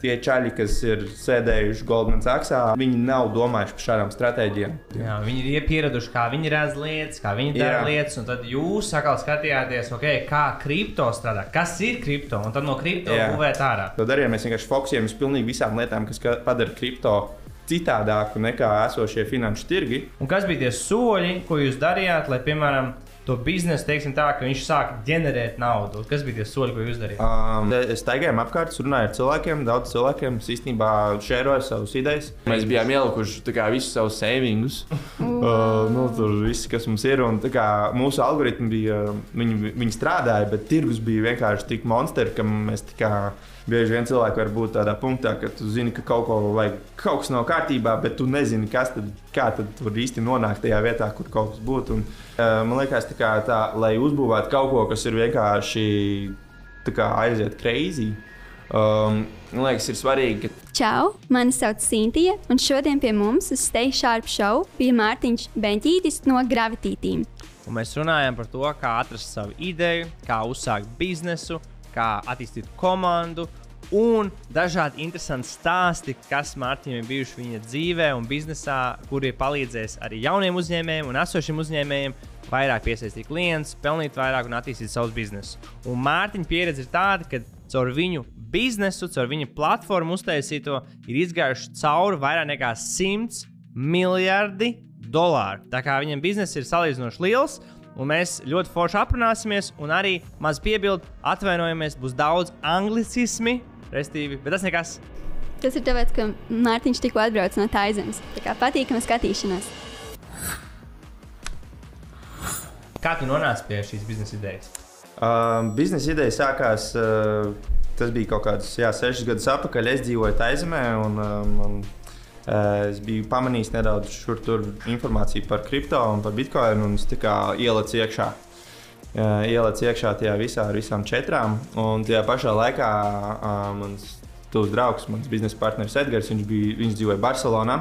tie čaļi, kas ir sēdējuši Goldman Sachsā, viņi nav domājuši par šādām stratēģijām. Jā, viņi ir pieraduši, kā viņi redz lietas, kā viņi dara Jā. lietas, un tad jūs atkal skatījāties, okay, kā kripto strādā, kas ir kripto, un tad no kripto būvēt ārā. To darījām mēs vienkārši fokusējamies uz pilnīgi visām lietām, kas ka- padara kripto citādāku nekā esošie finanšu tirgi. Un kas bija tie soļi, ko jūs darījāt, lai, piemēram, to biznesu, teiksim tā, ka viņš sāk ģenerēt naudu? Kas bija tie soļi, ko jūs darījāt? Um, es staigāju apkārt, runāju ar cilvēkiem, daudz cilvēkiem, es īstenībā šēroju savas idejas. Mēs bijām ielikuši tā kā, visus savus savingus. Uh, nu, tur viss, kas mums ir, un tā kā, mūsu algoritmi bija, viņi, viņi strādāja, bet tirgus bija vienkārši tik monstri, ka mēs kā, bieži vien cilvēki var būt tādā punktā, ka tu zini, ka kaut, ko vajag, kaut kas nav kārtībā, bet tu nezini, kas tad, kā tad tur īsti nonākt tajā vietā, kur kaut kas būtu. Un, uh, man liekas, tā kā, tā, lai uzbūvētu kaut ko, kas ir vienkārši tā kā, aiziet crazy. Um, man liekas, ir svarīgi, ka Čau! Mani sauc Sintīna, un šodien pie mums uz Stay Sharp Show bija Mārtiņš Beņķītis no Gravity Team. Un mēs runājam par to, kā atrast savu ideju, kā uzsākt biznesu, kā attīstīt komandu. Un dažādi interesanti stāsti, kas Mārtiņam ir bijuši viņa dzīvē un biznesā, kuri palīdzēs arī jauniem uzņēmējiem un esošiem uzņēmējiem vairāk piesaistīt klientus, pelnīt vairāk un attīstīt savus biznesus. Un Mārtiņa pieredze ir tāda, ka caur viņu biznesu, caur viņa platformu uztaisīto ir izgājuši cauri vairāk nekā 100 miljardi dolāru. Tā kā viņam biznesa ir salīdzinoši liels, un mēs ļoti forši aprunāsimies, un arī maz piebildu, atvainojamies, būs daudz anglicismi, restīvi, bet tas nekas. Tas ir tāpēc, ka Mārtiņš tikko atbrauc no Taizemes. Tā kā patīkama skatīšanās. Kā tu nonāci pie šīs biznesa idejas? Um, biznesa ideja sākās. Uh, tas bija kaut kāds jā, sešus gadus atpakaļ. Es dzīvoju Taizemē, un um, man, uh, es biju pamanījis nedaudz šur tur informāciju par kripto un par bitkoinu, un es tā kā ielicu iekšā. Uh, ielicu iekšā tajā visā ar visām četrām. Un tajā pašā laikā uh, mans tuvs draugs, mans biznesa partneris Edgars, viņš, bija, viņš dzīvoja Barcelonā.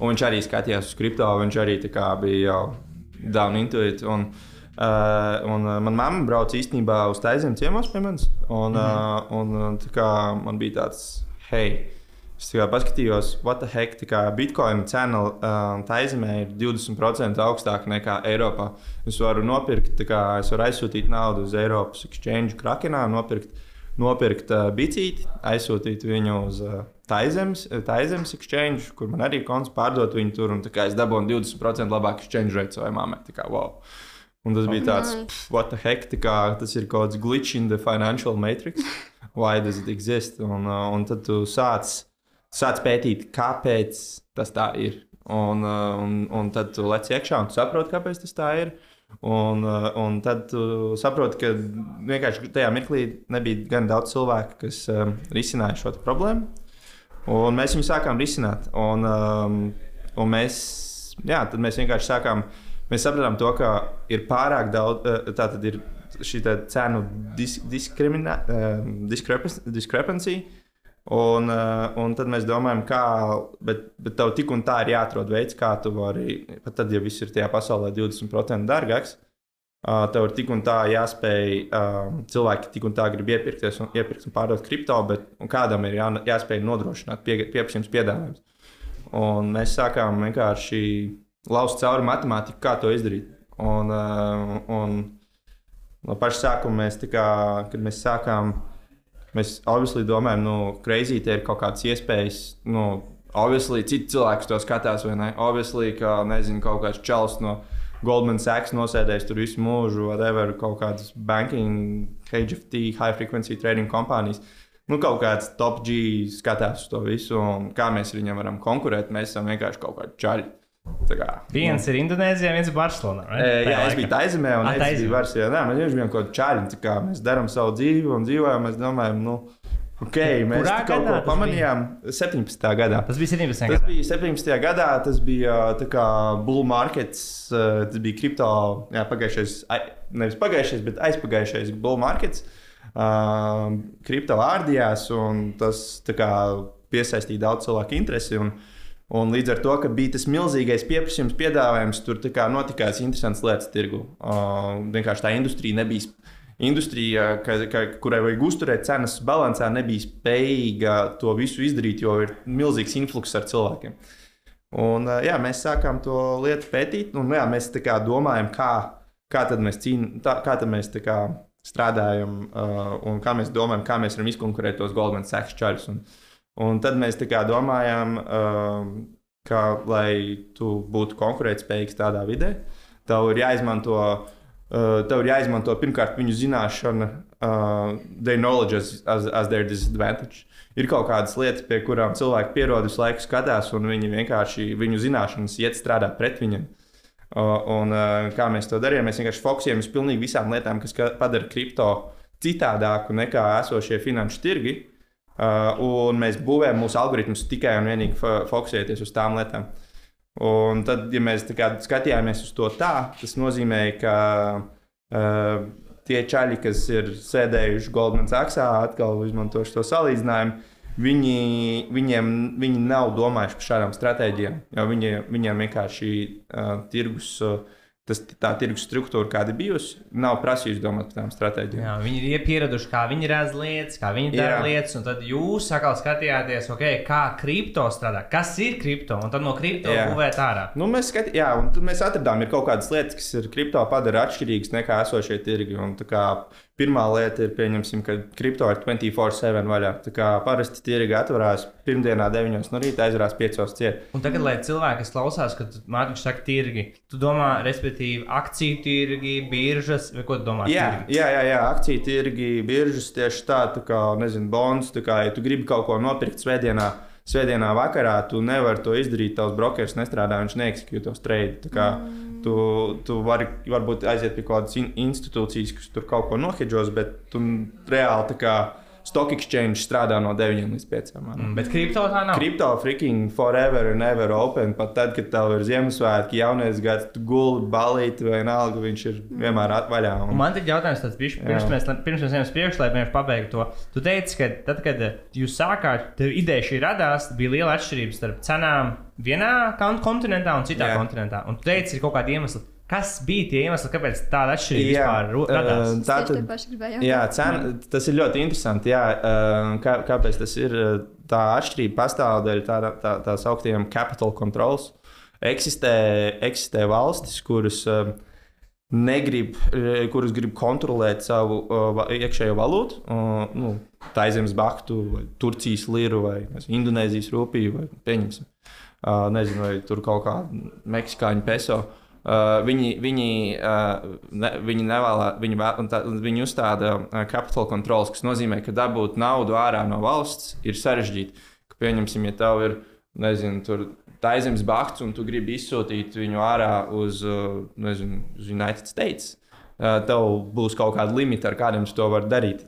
Un viņš arī skatījās uz kripto, viņš arī tā kā bija jau down into it. Un, Uh, un uh, manā mamma brauca īstenībā uz Taizemi ciemos pie manis. Un, mm -hmm. uh, un, tā kā man bija tāds, hei, es tā kā paskatījos, what the heck, tā kā bitkoina cena uh, Taizemē ir 20% augstāka nekā Eiropā. Es varu nopirkt, tā kā es varu aizsūtīt naudu uz Eiropas exchange krakenā, nopirkt, nopirkt uh, bicīti, aizsūtīt viņu uz uh, Taizemes, Taizemes exchange, kur man arī ir konts, pārdot viņu tur, un tā es dabūju 20% labāku exchange rate savai mammai. Tā wow. Un tas bija tāds, nice. pff, what the heck, tā kā, tas ir kaut kāds glitch in the financial matrix. Why does it exist? Un, uh, un tad tu sāc, sāc pētīt, kāpēc tas tā ir. Un, uh, un, un tad tu lec iekšā un saproti, kāpēc tas tā ir. Un, uh, un tad tu saproti, ka vienkārši tajā mirklī nebija gan daudz cilvēku, kas um, risināja šo problēmu. Un mēs viņu sākām risināt. Un, um, un mēs, jā, tad mēs vienkārši sākām. Mēs sapratām, to, ka ir pārāk daudz, eh, tā tad ir šī cenu dis, eh, discrepancy. Un, eh, un tad mēs domājam, kā, bet, bet tev tik un tā ir jāatrod veids, kā tu vari, pat tad, ja viss ir tajā pasaulē 20% dārgāks, Uh, tev ir tik un tā jāspēj, uh, cilvēki tik un tā grib iepirkties un, iepirkt un pārdot kripto, bet kādam ir jā, jāspēj nodrošināt pie, pieprasījums piedāvājums. Un mēs sākām vienkārši laust cauri matemātiku, kā to izdarīt. Un, un no paša sākuma mēs, kā, kad mēs sākām, mēs obviously domājam, nu, crazy, te ir kaut kādas iespējas. Nu, obviously, citi cilvēki to skatās, vai ne? Obviously, ka, nezinu, kaut kāds čels no Goldman Sachs nosēdējis tur visu mūžu, whatever, kaut kādas banking, HFT, high frequency trading kompānijas. Nu, kaut kāds top G skatās to visu, un kā mēs ar viņiem varam konkurēt. Mēs esam vienkārši kaut kādi čaļi. Kā, Viens ir Indonēzijā, viens ir Barcelonā. E, jā, es biju Taizemē, un Ah, es biju Varsijā. Nē, mēs vienkārši bijām kaut kādi čaļi. tā kā Mēs darām savu dzīvi un dzīvojam. Mēs domājam, nu, ok, mēs Kurā kaut ko tas pamanījām 17. gadā. Tas bija 17. Tas gadā. bija 17. gadā, tas bija kā bull markets, eh, tas bija kripto, jā, pagājušais, ai- nevis pagājušais, bet aizpagājušais bull markets. Uh, kripto vārdījās, un tas kā, piesaistīja daudz cilvēku interesi. Un, un līdz ar to, ka bija tas milzīgais pieprasījums, piedāvājums, tur notikās interesants lietas tirgu. Uh, vienkārši tā industrija nebija. industrija, ka, ka, kurai vajag uzturēt cenas balansā, nebija spējīga to visu izdarīt, jo ir milzīgs influx ar cilvēkiem. Un, uh, jā, mēs sākām to lietu pētīt, un jā, mēs kā domājam, kā, kā tad mēs, cīn, tā, kā tad mēs kā strādājam, uh, un kā mēs domājam, kā mēs varam izkonkurēt tos Goldman Sachs čaļus. Un, tad mēs domājām, uh, ka, lai tu būtu konkurētspējīgs tādā vidē, tev ir jāizmanto uh, tev ir jāizmanto pirmkārt viņu zināšana, uh, their knowledge as, as, as their disadvantage. Ir kaut kādas lietas, pie kurām cilvēki pierod visu laiku skatās, un viņi vienkārši viņu zināšanas iet strādāt pret viņiem. Uh, un, kā mēs to darījām? Mēs vienkārši fokusējamies uz pilnīgi visām lietām, kas padara kripto citādāku nekā esošie finanšu tirgi. Uh, un mēs būvējam mūsu algoritmus tikai un vienīgi fokusēties uz tām lietām. Uh, Un tad, ja mēs skatījāmies uz to tā, tas nozīmē, ka uh, tie čaļi, kas ir sēdējuši Goldman Sachsā, atkal izmantošu to salīdzinājumu, viņi, viņiem, viņi nav domājuši par šādām stratēģijām. Viņi, viņiem vienkārši uh, tirgus. Uh, tas, tā tirgus struktūra, kāda bijusi, nav prasījusi domāt par tām stratēģijām. Jā, viņi ir pieraduši, kā viņi redz lietas, kā viņi dara Jā. lietas, un tad jūs atkal skatījāties, okay, kā kripto strādā, kas ir kripto, un tad no kripto būvēt ārā. Nu, mēs, skat... Jā, mēs atradām, ir kaut kādas lietas, kas ir kripto padara atšķirīgas nekā esošie tirgi. Un, kā, Pirmā lieta ir, pieņemsim, ka kripto ir 24-7 vaļā. Tā kā parasti tirgi atverās pirmdienā, 9 no rīta, aizvarās 5 ciet. Un tagad, lai cilvēki, kas klausās, kad Mārtiņš saka tirgi, tu domā, respektīvi, akciju tirgi, biržas, vai ko tu domā? Jā, tirgi? jā, jā, jā, akciju tirgi, biržas tieši tā, tā kā, nezinu, bonus, tā kā, ja tu gribi kaut ko nopirkt svētdienā. Svētdienā vakarā tu nevari to izdarīt. Tavs brokers nestrādā, viņš neeksekutē tos trade. Mm. Tu, tu vari varbūt aiziet pie kādas in institūcijas, kas tur kaut ko nohedžos, bet tu reāli tā kā Stock exchange strādā no 9 līdz 5. Mm, bet kripto tā nav. Kripto freaking forever and ever open. Pat tad, kad tev ir Ziemassvētki, jaunais gads, tu gulēji, balīti vai nalga, viņš ir vienmēr atvaļā. Un... Man te jautājums tāds, bišķi, pirms, mēs, pirms mēs ejam uz priekšu, lai mēs pabeigtu to. Tu teici, ka tad, kad jūs sākāt, tev ideja šī radās, bija liela atšķirība starp cenām vienā kontinentā un citā Jā. kontinentā. Un tu teici, ir kaut kāda iemesla. Kas bija tie iemesli, kāpēc tāda atšķirība jā, vispār radās? Tā tad, jā, cena, tas ir ļoti interesanti. Jā, kā, kāpēc tas ir? Tā atšķirība pastāv dēļ tā, tā, tā sauktiem capital controls. Eksistē, eksistē valstis, kuras negrib, kuras grib kontrolēt savu iekšējo valūtu, nu, tā aizemes baktu, vai Turcijas liru, vai Indonēzijas rupiju, vai pieņemsim, nezinu, vai tur kaut kādu meksikāņu peso. Uh, Uh, viņi, viņi, uh, ne, viņi, nevēlā, viņi, vēl, tā, viņi uzstāda uh, capital controls, kas nozīmē, ka dabūt naudu ārā no valsts ir sarežģīti. Ka, pieņemsim, ja tev ir nezinu, taizemes bakts un tu gribi izsūtīt viņu ārā uz, uh, nezinu, uz United States, uh, tev būs kaut kāda limita, ar kādiem to vari darīt.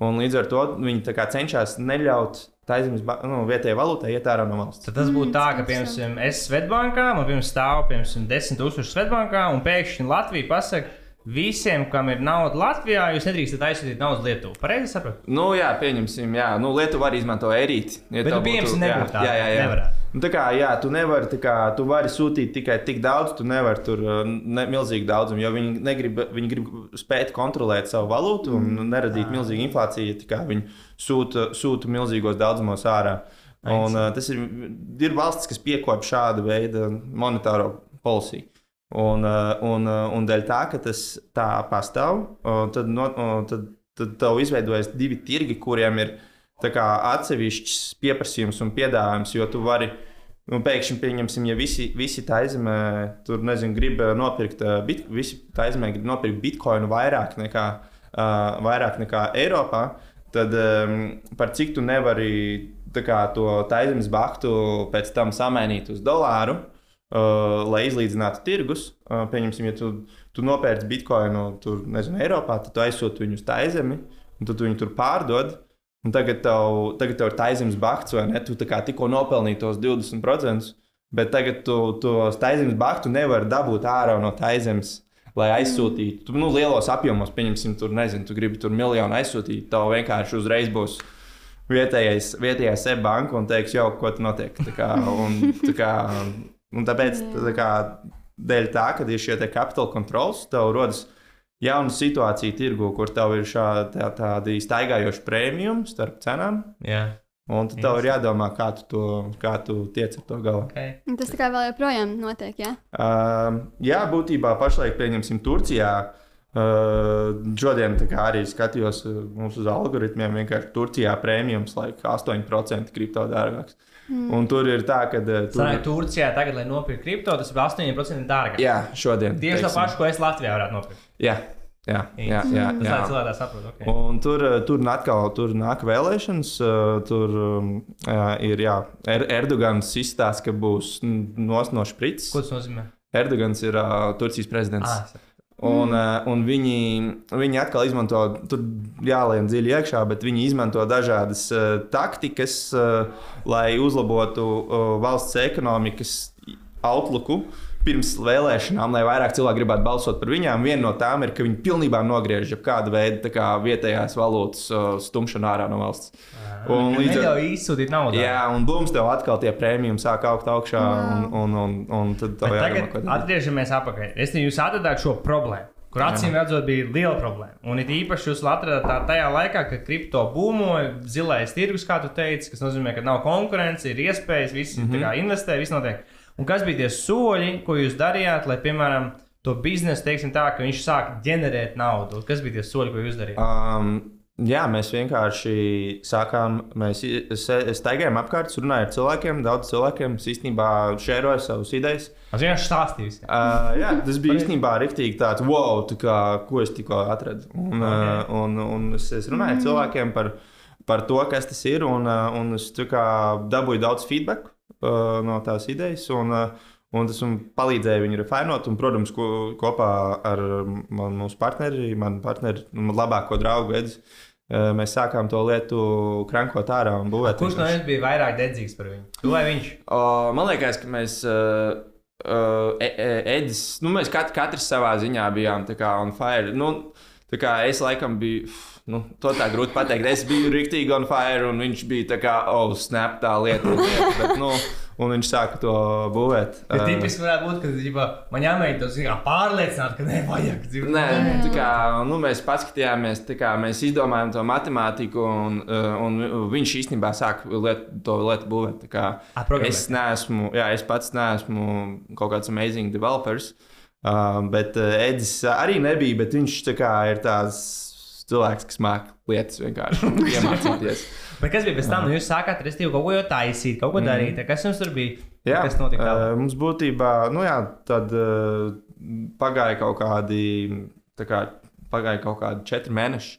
Un līdz ar to viņi cenšas neļaut tā zemes nu, vietējā valūtā iet ārā no valsts. Tad tas būtu tā, ka, piemēram, es Svetbankā, man pirms stāv, piemēram, 10,000 Svetbankā, un pēkšņi Latvija pasaka, Visiem, kam ir nauda Latvijā, jūs nedrīkstat aizsūtīt naudu uz Lietuvu. Pareizi saprotu? Nu, jā, pieņemsim, jā. Nu, Lietuva var izmantot erīti. Ja Bet, nu, pieņemsim, nebūtu tā. Jā, jā, jā. Nevarētu. Nu, tā kā, jā, tu nevari, kā, tu vari sūtīt tikai tik daudz, tu nevari tur uh, ne, milzīgi daudzumu, jo viņi, negrib, viņi grib spēt kontrolēt savu valūtu un mm. neradīt milzīgu inflāciju, ja viņi sūta, sūta milzīgos daudzumos ārā. Un, uh, tas ir, ir valsts, kas piekopja šādu veidu monetāro policiju. Un, eh, un, eh, un dēļ tā, ka tas tā pastāv, tad, no, tad, tad tev izveidojas divi tirgi, kuriem ir atsevišķs pieprasījums un piedāvājums. Jo tu vari, nu, pēkšņi, pieņemsim, ja visi, visi tā aizemē, tur nezinu, grib nopirkt, bit, visi tā aizemē grib nopirkt bitkoinu vairāk nekā, uh, vairāk nekā Eiropā, tad um, par cik tu nevari kā, to taizemes baktu pēc tam samainīt uz dolāru. Uh, lai izlīdzinātu tirgus, uh, pieņemsim, ja tu, tu nopērci bitkoinu tur, nezinu, Eiropā, tad tu aizsūti viņu uz taizemi, un tu viņu tur pārdod. Un tagad tev, tagad tev ir taizemes bakts, vai ne? Tu tikko nopelnīji tos 20%, bet tagad tu tos taizemes baktu nevari dabūt ārā no taizemes. Lai aizsūtītu, tu, nu, lielos apjomos, pieņemsim, tur, nezinu, tu gribi tur miljonu aizsūtīt, tev vienkārši uzreiz būs vietējais, vietējais e-banka un teiks, jau, ko tur notiek. Tā kā, un, tā kā, Un tāpēc, tā kā, dēļ tā, ka ir šie capital controls, tev rodas jauna situācija tirgu, kur tev ir šādi tā, tādi staigājoši prēmijumi starp cenām. Jā, Un tad tev ir jādomā, kā tu, to, kā tu tiec ar to galā. okay. Tas tā kā vēl joprojām notiek, jā. Uh, jā, būtībā pašlaik, pieņemsim, Turcijā. Uh, šodien arī skatījos mūsu uz algoritmiem. Vienkārši Turcijā prēmijums laik 8% kripto dārgāks. Mm. Un tur ir tā, ka. Uh, tur... Sanāk, Turcijā tagad, lai nopirktu kripto, tas ir 8% dārgāk. Jā, šodien. Tieši to pašu, ko es Latvijā varētu nopirkt. Jā, jā, jā. jā, Tas jā. cilvēks saprot. Okay. Un tur, uh, tur atkal tur nāk vēlēšanas. uh, Tur um, jā, ir jā, er, Erdogans izstāsta, ka būs nos no šprits. Ko tas nozīmē? Erdogans ir uh, Turcijas prezidents. Ah, Un, mm. un viņi, viņi atkal izmanto, tur jālien dziļi iekšā, bet viņi izmanto dažādas uh, taktikas, uh, lai uzlabotu uh, valsts ekonomikas outlooku. Pirms vēlēšanām, lai vairāk cilvēku gribētu balsot par viņām, viena no tām ir, ka viņi pilnībā nogriež kādu veidu tā kā, vietējās valūtas uh, stumšanu ārā no valsts. Un līdz ar Neļauj izsūtīt naudu. Jā, un bums tev atkal tie prēmijumi sāk augt augšā, un, un, un, un tad tev Bet jādomā, tagad ko darīt. atgriežamies atpakaļ. Es nezinu, jūs atradāt šo problēmu. Kur acīm redzot, bija liela problēma. Un it īpaši jūs atradāt tā tajā laikā, kad kripto būmoja, zilais tirgus, kā tu teici, kas nozīmē, ka nav konkurence, ir iespējas, visi mm. -hmm. investē, viss notiek. Un kas bija tie soļi, ko jūs darījāt, lai, piemēram, to biznesu, teiksim tā, ka viņš sāk ģenerēt naudu? Kas bija tie soļi, ko jūs darījāt? Um, jā, mēs vienkārši sākām, mēs staigājām apkārt, runājām ar cilvēkiem, daudz cilvēkiem. Īstenībā šēroju savas idejas. Es vienkārši stāstīju. Uh, jā, tas bija īstenībā rīktīgi tāds, wow, tā kā, ko es tikko atradu. Un, okay. uh, un, un es, es runāju ar cilvēkiem par, par to, kas tas ir, un, un es kā dabūju daudz feedback uh, no tās idejas. Un, uh, Un tas man palīdzēja viņu refinot, un, protams, ko, kopā ar man, mūsu partneri, manu partneri, nu, labāko draugu Edzi, uh, mēs sākām to lietu krankot ārā un būvēt. Kurš no jums bija vairāk dedzīgs par viņu? Tu vai viņš? O, man liekas, ka mēs. Uh, uh, Edis, nu, mēs kat, katrs savā ziņā bijām tā kā on fire. Nu, tā kā es laikam biju. Nu, to tā grūti pateikt. Es biju rīktīgi on fire, un viņš bija tā kā, oh, snap, tā lieta. lieta, Bet, nu, Un viņš sāka to būvēt. Bet Uh, tipiski varētu būt, ka ģipa, man jāmēģina pārliecināt, ka nevajag dzīvot. Nē, tā kā, nu, mēs paskatījāmies, tā kā, mēs izdomājām to matemātiku, un, un viņš īstenībā sāk liet, to lietu būvēt. tā kā programmēt. Es neesmu, jā, es pats neesmu kaut kāds amazing developers. Uh, bet uh, Edis arī nebija, bet viņš tā kā ir tāds cilvēks, kas māca lietas vienkārši iemācīties. Bet kas bija pēc tam? Nu, jūs sākāt restīvi kaut ko taisīt, kaut ko darīt. Kas jums tur bija? Jā, kas notika uh, tālāk? mums būtībā, nu jā, tad uh, pagāja kaut kādi, tā kā pagāja kaut kādi četri mēneši.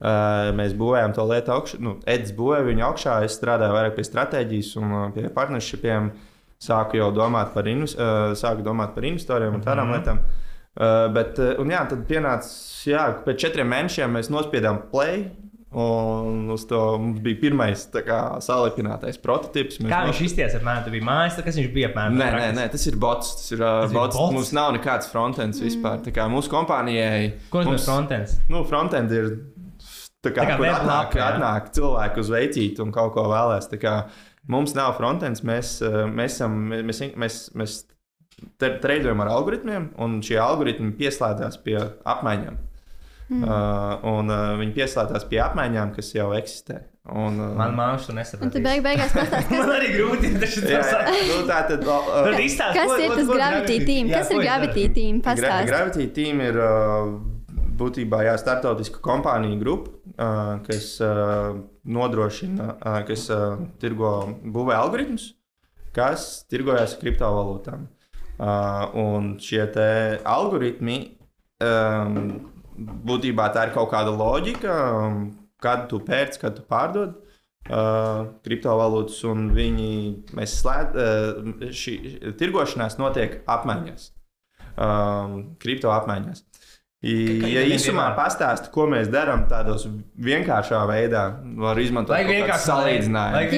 Uh, mēs būvējām to lietu augšā. Nu, Edis būvēja viņu augšā, es strādāju vairāk pie stratēģijas un uh, pie partnershipiem. Sāku jau domāt par, invest, uh, sāku domāt par investoriem un tādām mm -hmm. lietām. Uh, bet, uh, un jā, tad pienāca, jā, pēc četriem mēnešiem mēs nospiedām play. Un uz to mums bija pirmais tā kā, salipinātais prototyps. Mēs Kā viņš izties apmēram? Tur bija mājas, tad kas viņš bija apmēram? Nē, nē, nē, tas ir bots. Tas ir, Tas ir bots. bots? Mums nav nekāds frontends vispār. Tā kā mūsu kompānijai. Ko mums, frontends? nu, frontend ir. Tā kā, Tā kā kur atnāk, jā? atnāk cilvēki uz veicīt un kaut ko vēlēs. Tā kā Mums nav frontends, mēs, mēs, mēs, mēs, mēs te- treidojam ar algoritmiem, un šie algoritmi pieslēdzās pie apmaiņām. Mm. Uh, un uh, viņi pieslēdzās pie apmaiņām, kas jau eksistē. Un, uh, Man mākslinieks to nesaprot. beig beigās pastāsti, Man arī grūti jā, jā, nu, tā tad. Uh, Tad izstāsti, kas ko- ir tas Gravity Team? Jā, Kas ko ir Gravity? Team? Gra. Gravity Team ir uh, būtībā jā, startautiska kompānija grupa, uh, kas uh, nodrošina, uh, kas uh, tirgo, būvē algoritmus, kas tirgojas ar kriptovalūtām. Uh, un šie algoritmi um, būtībā tā ir kaut kāda loģika, um, kad tu pērc, kad tu pārdod. Uh, kriptovalūtas, un viņi slēdz, uh, šī tirgošanās notiek apmaiņās um, kripto apmaiņās. I, ja īsumā vienmēr. pastāstīt, ko mēs darām tādos vienkāršā veidā, var izmantot kādu vienkārši salīdzinājumu. Vajag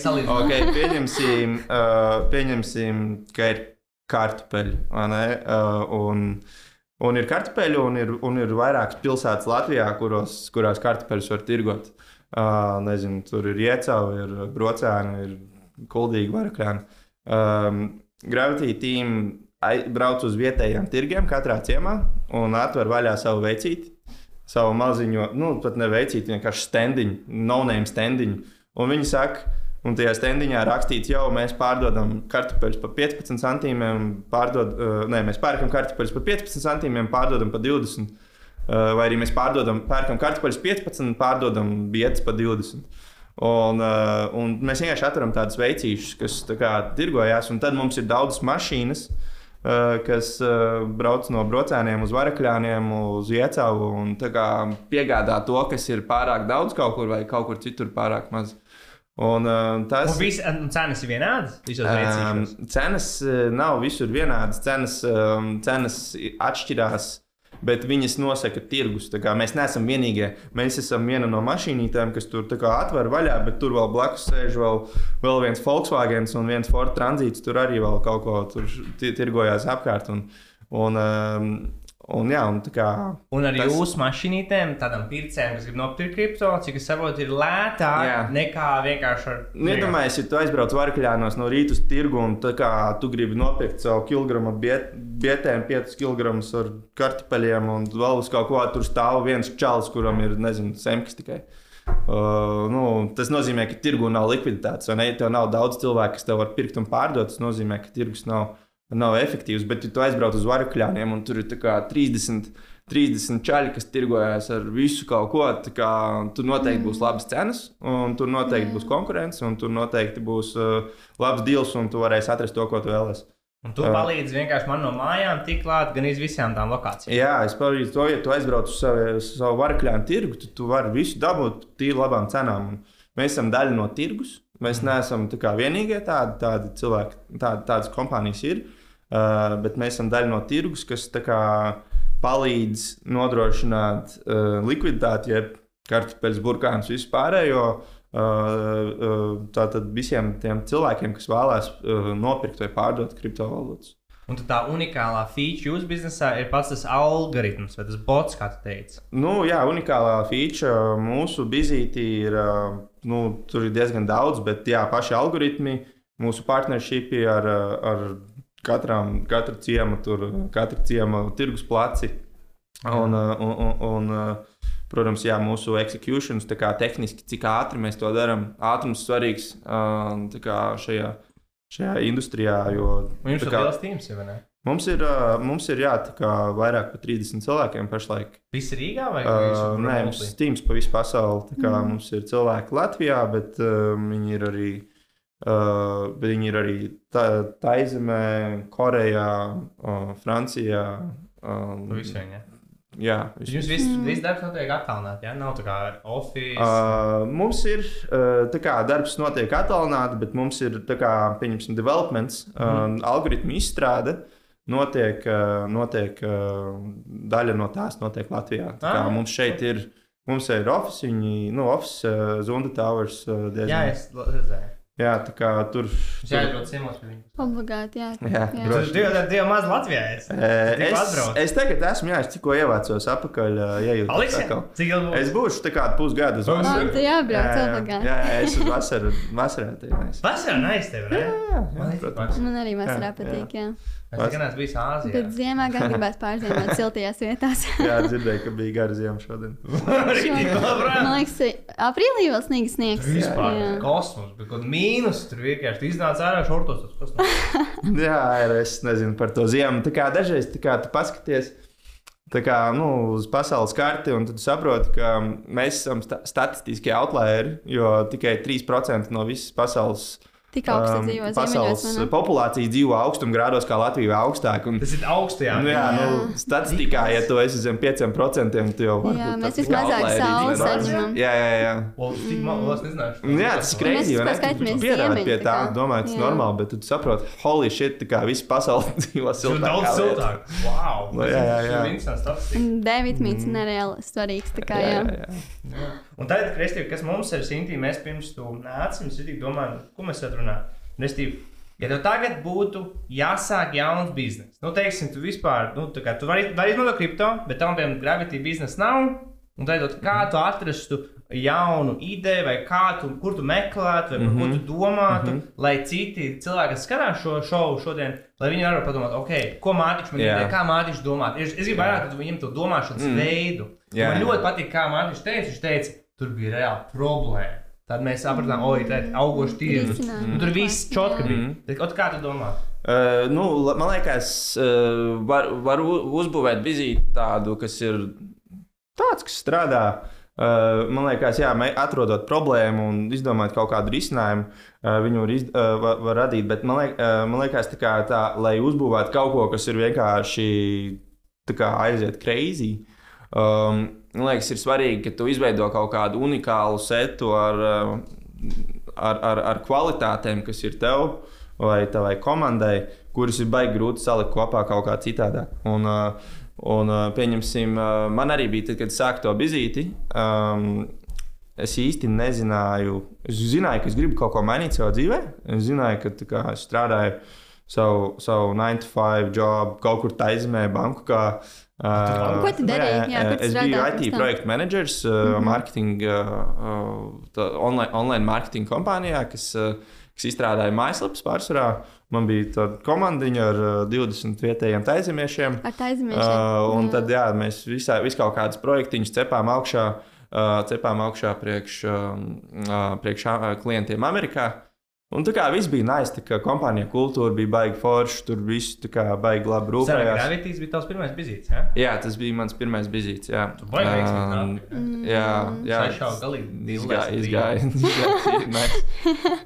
salīdzināt. Okay, pieņemsim, uh, pieņemsim, ka ir kartupeļi. vai ne? Uh, un, ir kartupeļi, un ir, un ir vairākas pilsētas Latvijā, kuros, kurās kartupeļus var tirgot. Uh, nezinu, tur ir iecauvi, ir brocēni, ir kuldīgi varakļi. Um, Gravity Team brauc uz vietējiem tirgiem katrā ciemā un atver vaļā savu veicīti, savu maziņo, nu, pat ne veicīti, vienkārši standiņu, no-name standiņu. Un viņi saka, un tajā standiņā rakstīts, jau mēs pārdodam kartupeļus par 15 centīmiem, pārdod, uh, nē, mēs pērkam kartupeļus par 15 centīmiem, pārdodam par 20. Uh, vai arī mēs pārdodam, pērkam kartupeļus 15, pārdodam vietas par 20. Un, uh, un mēs vienkārši atveram tādus veicīšus, kas tā kā, tirgojās, un tad mums ir daudzas mašīnas, kas brauc no brocēniem uz varakļiem, uz iecavu un kā, piegādā to, kas ir pārāk daudz kaut kur vai kaut kur citur pārāk maz. Un, uh, tas Un visi un cenas ir vienādas. Um, cenas uh, nav visur vienādas. Cenas, um, cenas atšķirās, bet viņas nosaka tirgus. Mēs neesam vienīgie. Mēs esam viena no mašīnītēm, kas tur atver vaļā, bet tur vēl blakus sēž vēl, vēl viens Volkswagen un viens Ford Tranzīts. Tur arī vēl kaut ko tur ti- tirgojās apkārt. Un, un, um, un, jā, un kā Un ar tas- jūsu mašīnītēm, tādam pircējam, kas grib nopirkt kripto, cik es saprotu, ir lētāk Jā. nekā vienkārši ar. Nu, Iedomājieties, ja tu aizbrauc varkļānos no rīta uz tirgu un kā tu gribi nopirkt savu kilogramu biet, bietēm, 5 kg ar kartupeļiem un vēl uz kaut ko tur stāv viens čalis, kuram ir, nezinu, semkas tikai. Uh, nu, tas nozīmē, ka tirgu nav likviditātes? Ja tev nav daudz cilvēku, kas tev var pirkt un pārdot, tas nozīmē, ka tirgus nav, nav efektīvs. Bet, ja tu aizbrauc uz varkļāniem un tur ir tā kā 30. 30 čaļi, kas tirgojas ar visu kaut ko. tā Kā, tur noteikti būs labas cenas, un tur noteikti būs konkurence, un tur noteikti būs uh, labs deals, un tu varēsi atrast to, ko tu vēlēsies. Un tu palīdzi vienkārši man no mājām tik klāt gan iz visām tām lokācijām. Jā, es palīdzu to, ja tu aizbrauc uz savu, savu varakļānu tirgu, tad tu vari visu dabūt tīri labām cenām. Un mēs esam daļa no tirgus. Mēs neesam tā kā vienīgie tādi, tādi cilvēki, tādi, tādas kompānijas ir. Uh, bet mēs esam daļa no tirgus, kas kā palīdz nodrošināt uh, likviditāti, jeb kartupeļus, burkānus, visu pārējo. Uh, uh, tātad visiem tiem cilvēkiem, kas vēlās uh, nopirkt vai pārdot kriptovalūtas. Un tā unikālā feature jūsu biznesā ir pats tas algoritms vai tas bots, kā tu teici. Nu, jā, unikālā feature mūsu bizītī ir. Nu, tur ir diezgan daudz, bet jā, paši algoritmi, mūsu partnershipi ar, ar katram, katru ciemu, tur, katru ciemu tirgus placi. Un, un, un, un, protams, jā, mūsu executions, kā tehniski, cik ātri mēs to darām. Ātrums svarīgs šajā, šajā industrijā. Jo, jums ir liels tīms, vai ne? mums ir, mums ir jā, vairāk par 30 cilvēkiem pašlaik. Visi Rīgā vai Uh, nē, mums ir tīms pa visu pasauli. Mm. Mums ir cilvēki Latvijā, bet uh, viņi ir arī, uh, bet viņi ir arī Taizemē, Korejā, uh, Francijā. Um, Nu, visi viņi. jā, Jums viss, viss darbs notiek attālināti, ja? Nav tā kā office. Uh, mums ir uh, tā kā darbs notiek attālināti, bet mums ir tā kā, pieņemsim, developments, uh, mm. algoritmu izstrāde. Notiek, uh, notiek uh, daļa no tās notiek Latvijā. Tā kā Ah. mums šeit ir, mums ir oficiāli, nu, oficiāli uh, Zunda Towers. Uh, diezgan- Jā, es redzēju. Jā, tā kā tur. Es jāatbrauc ciemos pie viņiem. Obligāti, jā. Jā, Tu droši. divi, divi maz Latvijā Es, atbrauc. es tagad esmu, jā, es tikko ievācos atpakaļ. Aleks, atkal. cik ilgi Es būšu tā kā pusgadu uz Oh, vasaru. Man te jābrauc jā, obligāti. jā, jā, es uz vasaru, vasarā tie mēs. Vasarā neiztev, ne? Jā, Man jā, protams. Man arī vasarā Jā, patīk, jā. Es gan esmu bijis Āzijā. Bet ziemā gan gribētu pārzīmēt siltajās vietās. Jā, dzirdēju, ka bija gara ziema šodien. Labrāt. Man liekas, aprīlī vēl sniegs sniegs. Vispār Jā. kosmos, bet kaut mīnus tur vienkārši iznāca ārā šortos. tas kosmos. Jā, ir, es nezinu par to ziemu. Tā kā dažreiz tā kā tu paskaties. Tā kā, nu, uz pasaules karti, un tad saproti, ka mēs esam sta statistiskie outlieri, jo tikai 3% no visas pasaules, Tik augsts um, dzīvo pasaules ziemeļos. vai ne? populācijas dzīvo augstumgrādos, kā Latvija augstāk. Un, Tas ir augstajā. nu, jā, nu, statistikā, ja tu esi zem 5%, tad jau vari Jā, būt mēs vismazāk outlieri, saules saņemam. Jā, jā, jā. O, tik man, nezināšu. Nu, jā, tas ir Mēs greizi. vispār skaitāmies pierādīt pie tā, tā domāju, tas ir normāli, bet tu saproti, holy shit, tā kā visa pasaule dzīvo Tas ir siltāk. daudz siltāk. Wow. Nu, jā, jā, jā. Tas ir interesants statistika. D vitamīns mm. nereāli svarīgs. tā Kā, Jā, jā. jā, jā. Un tad, Kristīna, kas mums ir Sintī, mēs pirms tu nāci, mēs arī domājam, ko mēs šeit runājam. Kristīna, ja tev tagad būtu jāsāk jauns bizness, nu, teiksim, tu vispār, nu, tā kā tu vari, vari izmantot kripto, bet tam, piemēram, gravity biznesa nav, Un tad, kā tu atrastu jaunu ideju, vai kā tu, kur tu meklētu, vai mm -hmm. ko tu domātu, mm -hmm. lai citi cilvēki, kas skatās šo šovu šodien, lai viņi varētu padomāt, ok, ko Mārtiņš man Jā. ir, kā Mārtiņš domā. Es, es gribu vairāk redzēt viņam to domāšanas mm. veidu. Jā, man ļoti patīk, kā Mārtiņš teica, viņš teica, tur bija reāla problēma. Tad mēs sapratām, oi, tā ir augoša tirgus. Nu, Tur viss čotka bija. Mm. Ot, kā tu domā? Uh, nu, man liekas, uh, var, var uzbūvēt vizīti tādu, kas ir tāds, kas strādā. Uh, man liekas, jā, atrodot problēmu un izdomāt kaut kādu risinājumu, uh, viņu var, iz, uh, var, var radīt. Bet man, liek, uh, man liekas, tā kā tā, lai uzbūvētu kaut ko, kas ir vienkārši tā kā aiziet crazy. Um, man liekas, ir svarīgi, ka tu izveido kaut kādu unikālu setu ar, uh, ar, ar, ar kvalitātēm, kas ir tev vai tavai komandai, kuras ir baigi grūti salikt kopā kaut kā citādāk. Un, uh, un uh, pieņemsim, man arī bija, tad, kad sāku to vizīti. Um, Es īsti nezināju, es zināju, ka es gribu kaut ko mainīt savā dzīvē. Es zināju, ka kā, es strādāju savu, savu 9 to 5 jobu kaut kur taizemē, banku. Kā, uh, Ko tu darīji? Jā, es biju IT tam? projektu menedžers, uh, mm -hmm. marketing, uh, uh, online, online marketing kompānijā, kas, uh, kas izstrādāja mājaslapas pārsvarā. Man bija tāda komandiņa ar uh, 20 vietējiem taizemiešiem. Ar aizmirst. Uh, un tad jā, mēs visā, vis kaut kādus projektiņus cepām augšā, uh, cepām augšā priekš, um, uh, priekš uh, klientiem Amerikā. Un tā kā viss bija nice, tā kā kompānija kultūra bija baigi forša, tur viss tā kā baigi labi Sarah rūpējās. Gravities bija tavs pirmais vizīts, jā? Jā, tas bija mans pirmais vizīts. Jā, Tu veiksmīgi Um, jā? jā, jā. Saišau galīgi Izgāja, izgāja.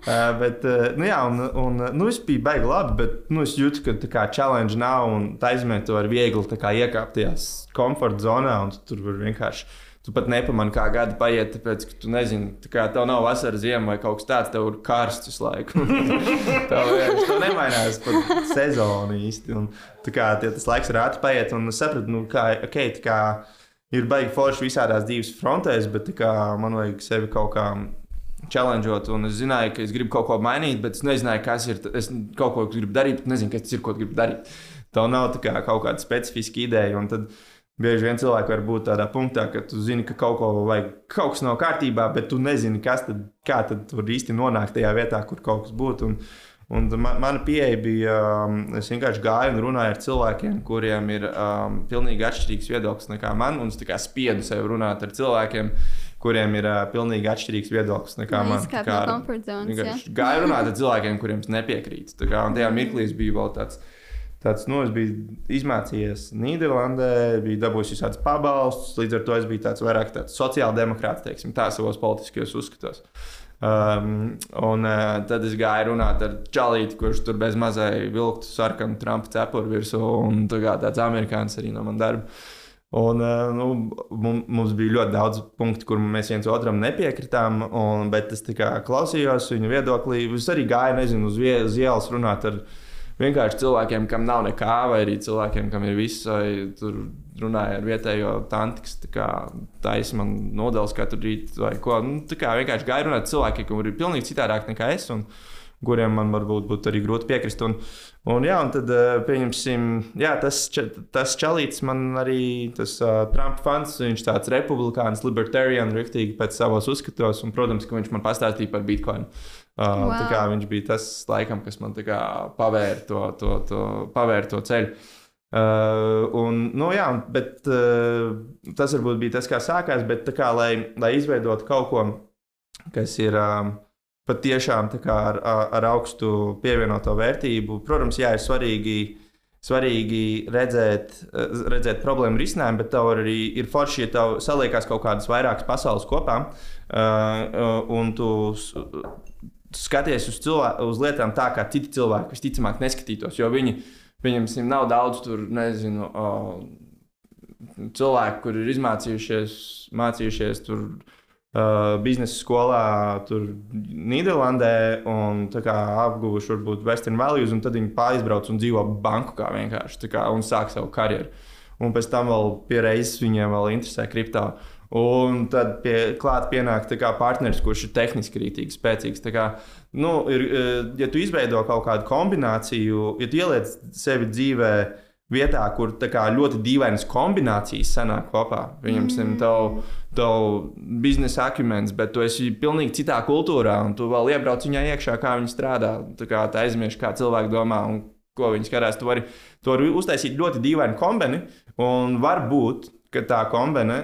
uh, bet, uh, nu, jā, un, un nu, viss bija baigi labi, bet nu, es jūtu, ka tā kā challenge nav un taisnē tu vari viegli tā kā iekāpt tajā komforta zonā un tu tur var vienkārši. Tu pat nepamani, kā gadi paiet, tāpēc, ka tu nezini, tā kā tev nav vasara, ziema vai kaut kas tāds, tev ir karsts visu laiku. tev tev nemainās pat sezona īsti. Un, tā kā tie, tas laiks ir ātri paiet, un sapratu, nu, kā, okay, tā kā ir baigi forši visādās dzīves frontēs, bet kā man vajag sevi kaut kā challengeot, un es zināju, ka es gribu kaut ko mainīt, bet es nezināju, kas ir. Es kaut ko gribu darīt, bet nezinu, kas tas ir, ko gribu darīt. Tā nav tā kā kaut kāda specifiska ideja. un tad Bieži vien cilvēki var būt tādā punktā, ka tu zini, ka kaut, ko vajag, kaut kas nav kārtībā, bet tu nezini, kas tad, kā tad tur īsti nonākt tajā vietā, kur kaut kas būtu. Un, un man, mana pieeja bija, um, es vienkārši gāju un runāju ar cilvēkiem, kuriem ir um, pilnīgi atšķirīgs viedoklis nekā man. Un es spiedu sev runāt ar cilvēkiem, kuriem ir uh, pilnīgi atšķirīgs viedoklis nekā man. Tā kā no zones, vienkārši Gāju runāt ar cilvēkiem, kuriem es nepiekrītu. Tā kā, un tajā mirklī es biju vēl tāds. Tāds, nu, es biju izmācījies Nīderlandē, biju dabūjis visādus pabalstus. Līdz ar to es biju tāds vairāk tāds sociāldemokrāts, teiksim, tā savos politiskajos uzskatos. Um, un uh, tad es gāju runāt ar Čalīti, kurš tur bez mazai vilktu sarkanu Trumpa cepuru virsū, un tā kā tāds amerikānis arī no man darba. Un, uh, nu, mum- mums bija ļoti daudz punktu, kur mēs viens otram nepiekritām, un, bet es kā klausījos viņa viedoklī. Es arī gāju, nezinu, uz, vie, uz ielas runāt ar vienkārši cilvēkiem, kam nav nekā, vai arī cilvēkiem, kam ir viss, vai tur runāja ar vietējo tanti, kas taisa man nodeļas katru rītu, vai ko. Nu, tā kā vienkārši gāju runāt cilvēkiem, kuriem ir pilnīgi citādāk nekā es. Un, kuriem man varbūt būtu arī grūti piekrist. Un, un, jā, un tad, eh, pieņemsim, jā, tas, tas čalīts man arī, tas uh, Trumpa fans, viņš tāds republikāns, libertarian, riktīgi pēc savos uzskatos, un, protams, ka viņš man pastāstīja par Bitcoin. Uh, wow. Tā kā viņš bija tas, laikam, kas man pavēra to, to, to, pavēra to ceļu. Uh, un, nu, jā, bet, uh, tas varbūt bija tas, kā sākās. Bet, kā, lai, lai izveidotu kaut ko, kas ir um, patiešām ar, ar augstu pievienoto vērtību, protams, jā, ir svarīgi, svarīgi redzēt, eh, redzēt problēmu risinājumu, bet tev arī ir forši, ja tev saliekās kaut kādas vairākas pasaules kopā. Uh, un tu skaties uz, cilvē, uz lietām tā, kā citi cilvēki visticamāk neskatītos. Jo viņi, pieņemsim, nav daudz tur, nezinu, uh, cilvēku, kur ir izmācījušies, mācījušies tur uh, biznesa skolā, tur Nīderlandē, un apguvuši varbūt Western Values, un tad viņi pārizbrauc un dzīvo banku kā vienkārši kā, un sāk savu karjeru. Un pēc tam vēl pie reizes viņiem vēl interesē kriptā. Un tad pie, klāt pienāk kā partneris, kurš ir tehniski rītīgi spēcīgs. Kā, nu, ir, eh, ja tu izveido kaut kādu kombināciju, ja tu ieliec sevi dzīvē vietā, kur kā ļoti dīvainas kombinācijas sanāk kopā. Viņam mm. tev, tev biznesa akmens, bet tu esi pilnīgi citā kultūrā, un tu vēl iebrauc viņā iekšā, kā viņi strādā. Tā kā tā aizmirst, kā cilvēki domā un ko viņi skatās. Tu vari, tu vari uztaisīt ļoti dīvainu kombini, un varbūt ka tā kombinē,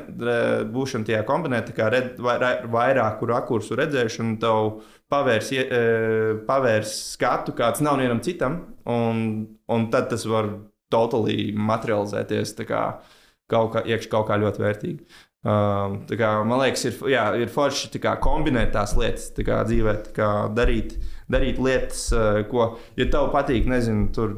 būšana tajā kombinē, tā kā red, vairāku rakursu redzēšana, tev pavērs, e, pavērs skatu, kāds nav vienam citam, un, un tad tas var totāli materializēties kā kaut kā, iekš, kaut kā ļoti vērtīgi. Um, kā, man liekas, ir, jā, ir forši kā, kombinēt tās lietas kā, dzīvē, kā, darīt, darīt lietas, uh, ko, ja tev patīk, nezinu, tur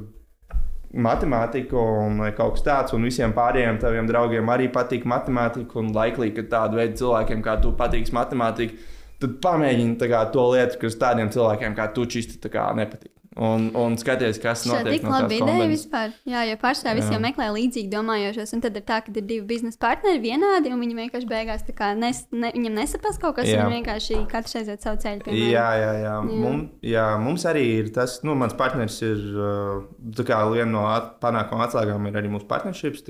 matemātika un kaut kas tāds, un visiem pārējiem taviem draugiem arī patīk matemātika, un laiklī, ka tādu veidu cilvēkiem kā tu patiks matemātika, tad pamēģini kā, to lietu, kas tādiem cilvēkiem kā tu čisti nepatīk. Un, un skaties, kas notiek. Tā ir no laba ideja vispār. Jā, jo pārstāvji visiem meklē līdzīgi domājošos. Un tad ir tā, ka ir divi biznesa partneri vienādi, un viņi vienkārši beigās nes, ne, viņam nesaprast kaut kas, jā. viņi vienkārši katrs aiziet savu ceļu. Piemēram. Jā, jā, jā. jā. Mum, jā. Mums arī ir tas, nu, mans partneris ir viena no at, panākuma atslēgām, ir arī mūsu partnerships.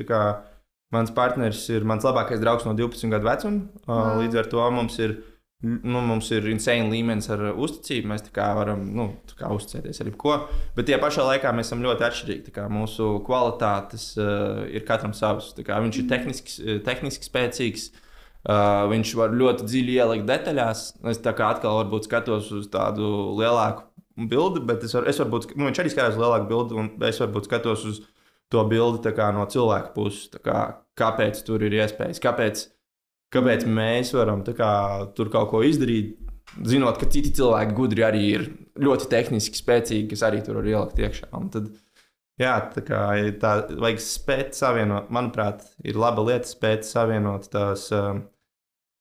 Mans partneris ir mans labākais draugs no 12 gadu vecuma. Wow. Līdz ar to mums ir nu, mums ir insane līmenis ar uzticību. Mēs varam nu, uzticēties arī ko. Bet tajā pašā laikā mēs esam ļoti atšķirīgi. Mūsu kvalitātes uh, ir katram savs. Viņš ir tehniski, eh, tehniski spēcīgs. Uh, viņš var ļoti dziļi ielikt detaļās. Es tā kā atkal skatos uz tādu lielāku bildi, bet es, var, es varbūt, nu, viņš arī skatās uz lielāku bildi, un es varbūt skatos uz to bildi kā, no cilvēka puses. Kā, kāpēc tur ir iespējas? Kāpēc? Kāpēc mēs varam kā, tur kaut ko izdarīt, zinot, ka citi cilvēki gudri arī ir ļoti tehniski spēcīgi, kas arī tur var ielikt iekšā. Un tad, jā, tā kā tā vajag spēt savienot, manuprāt, ir laba lieta spēt savienot tās. Um,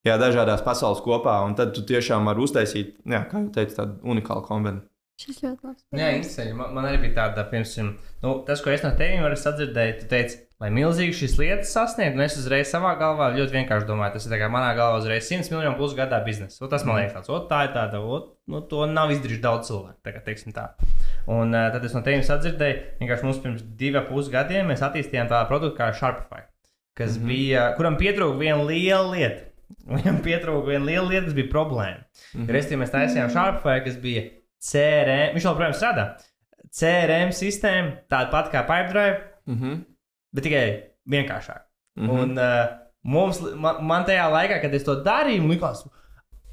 jā, dažādās pasaules kopā, un tad tu tiešām vari uztaisīt, jā, kā jau teicu, tādu unikālu kombināciju. Šis ļoti labs. Jā, interesanti. Man, man arī bija tāda, piemēram, nu, tas, ko es no tevis varu sadzirdēt, tu teici, lai milzīgi šīs lietas sasniegtu, un es uzreiz savā galvā ļoti vienkārši domāju, tas ir kā manā galvā uzreiz 100 miljonu plus gadā biznesa. Tas man liekas, tāds, tā ir tāda, ot, nu, to nav izdarījuši daudz cilvēku. Tā kā, teiksim, tā. Un uh, tad es no tevis sadzirdēju, vienkārši mums pirms diviem pusgadiem mēs attīstījām tādu produktu kā Sharpify, kas mm -hmm. bija, kuram pietrūka viena liela lieta. Viņam pietrūka viena liela lieta, kas bija problēma. Mm -hmm. Restīvi mēs taisījām Sharpify, kas bija CRM, viņš joprojām strādā. CRM sistēma, tāda pati kā Pipedrive. Mm -hmm bet tikai vienkāršāk. Mm -hmm. Un uh, mums, man, man tajā laikā, kad es to darīju, likās,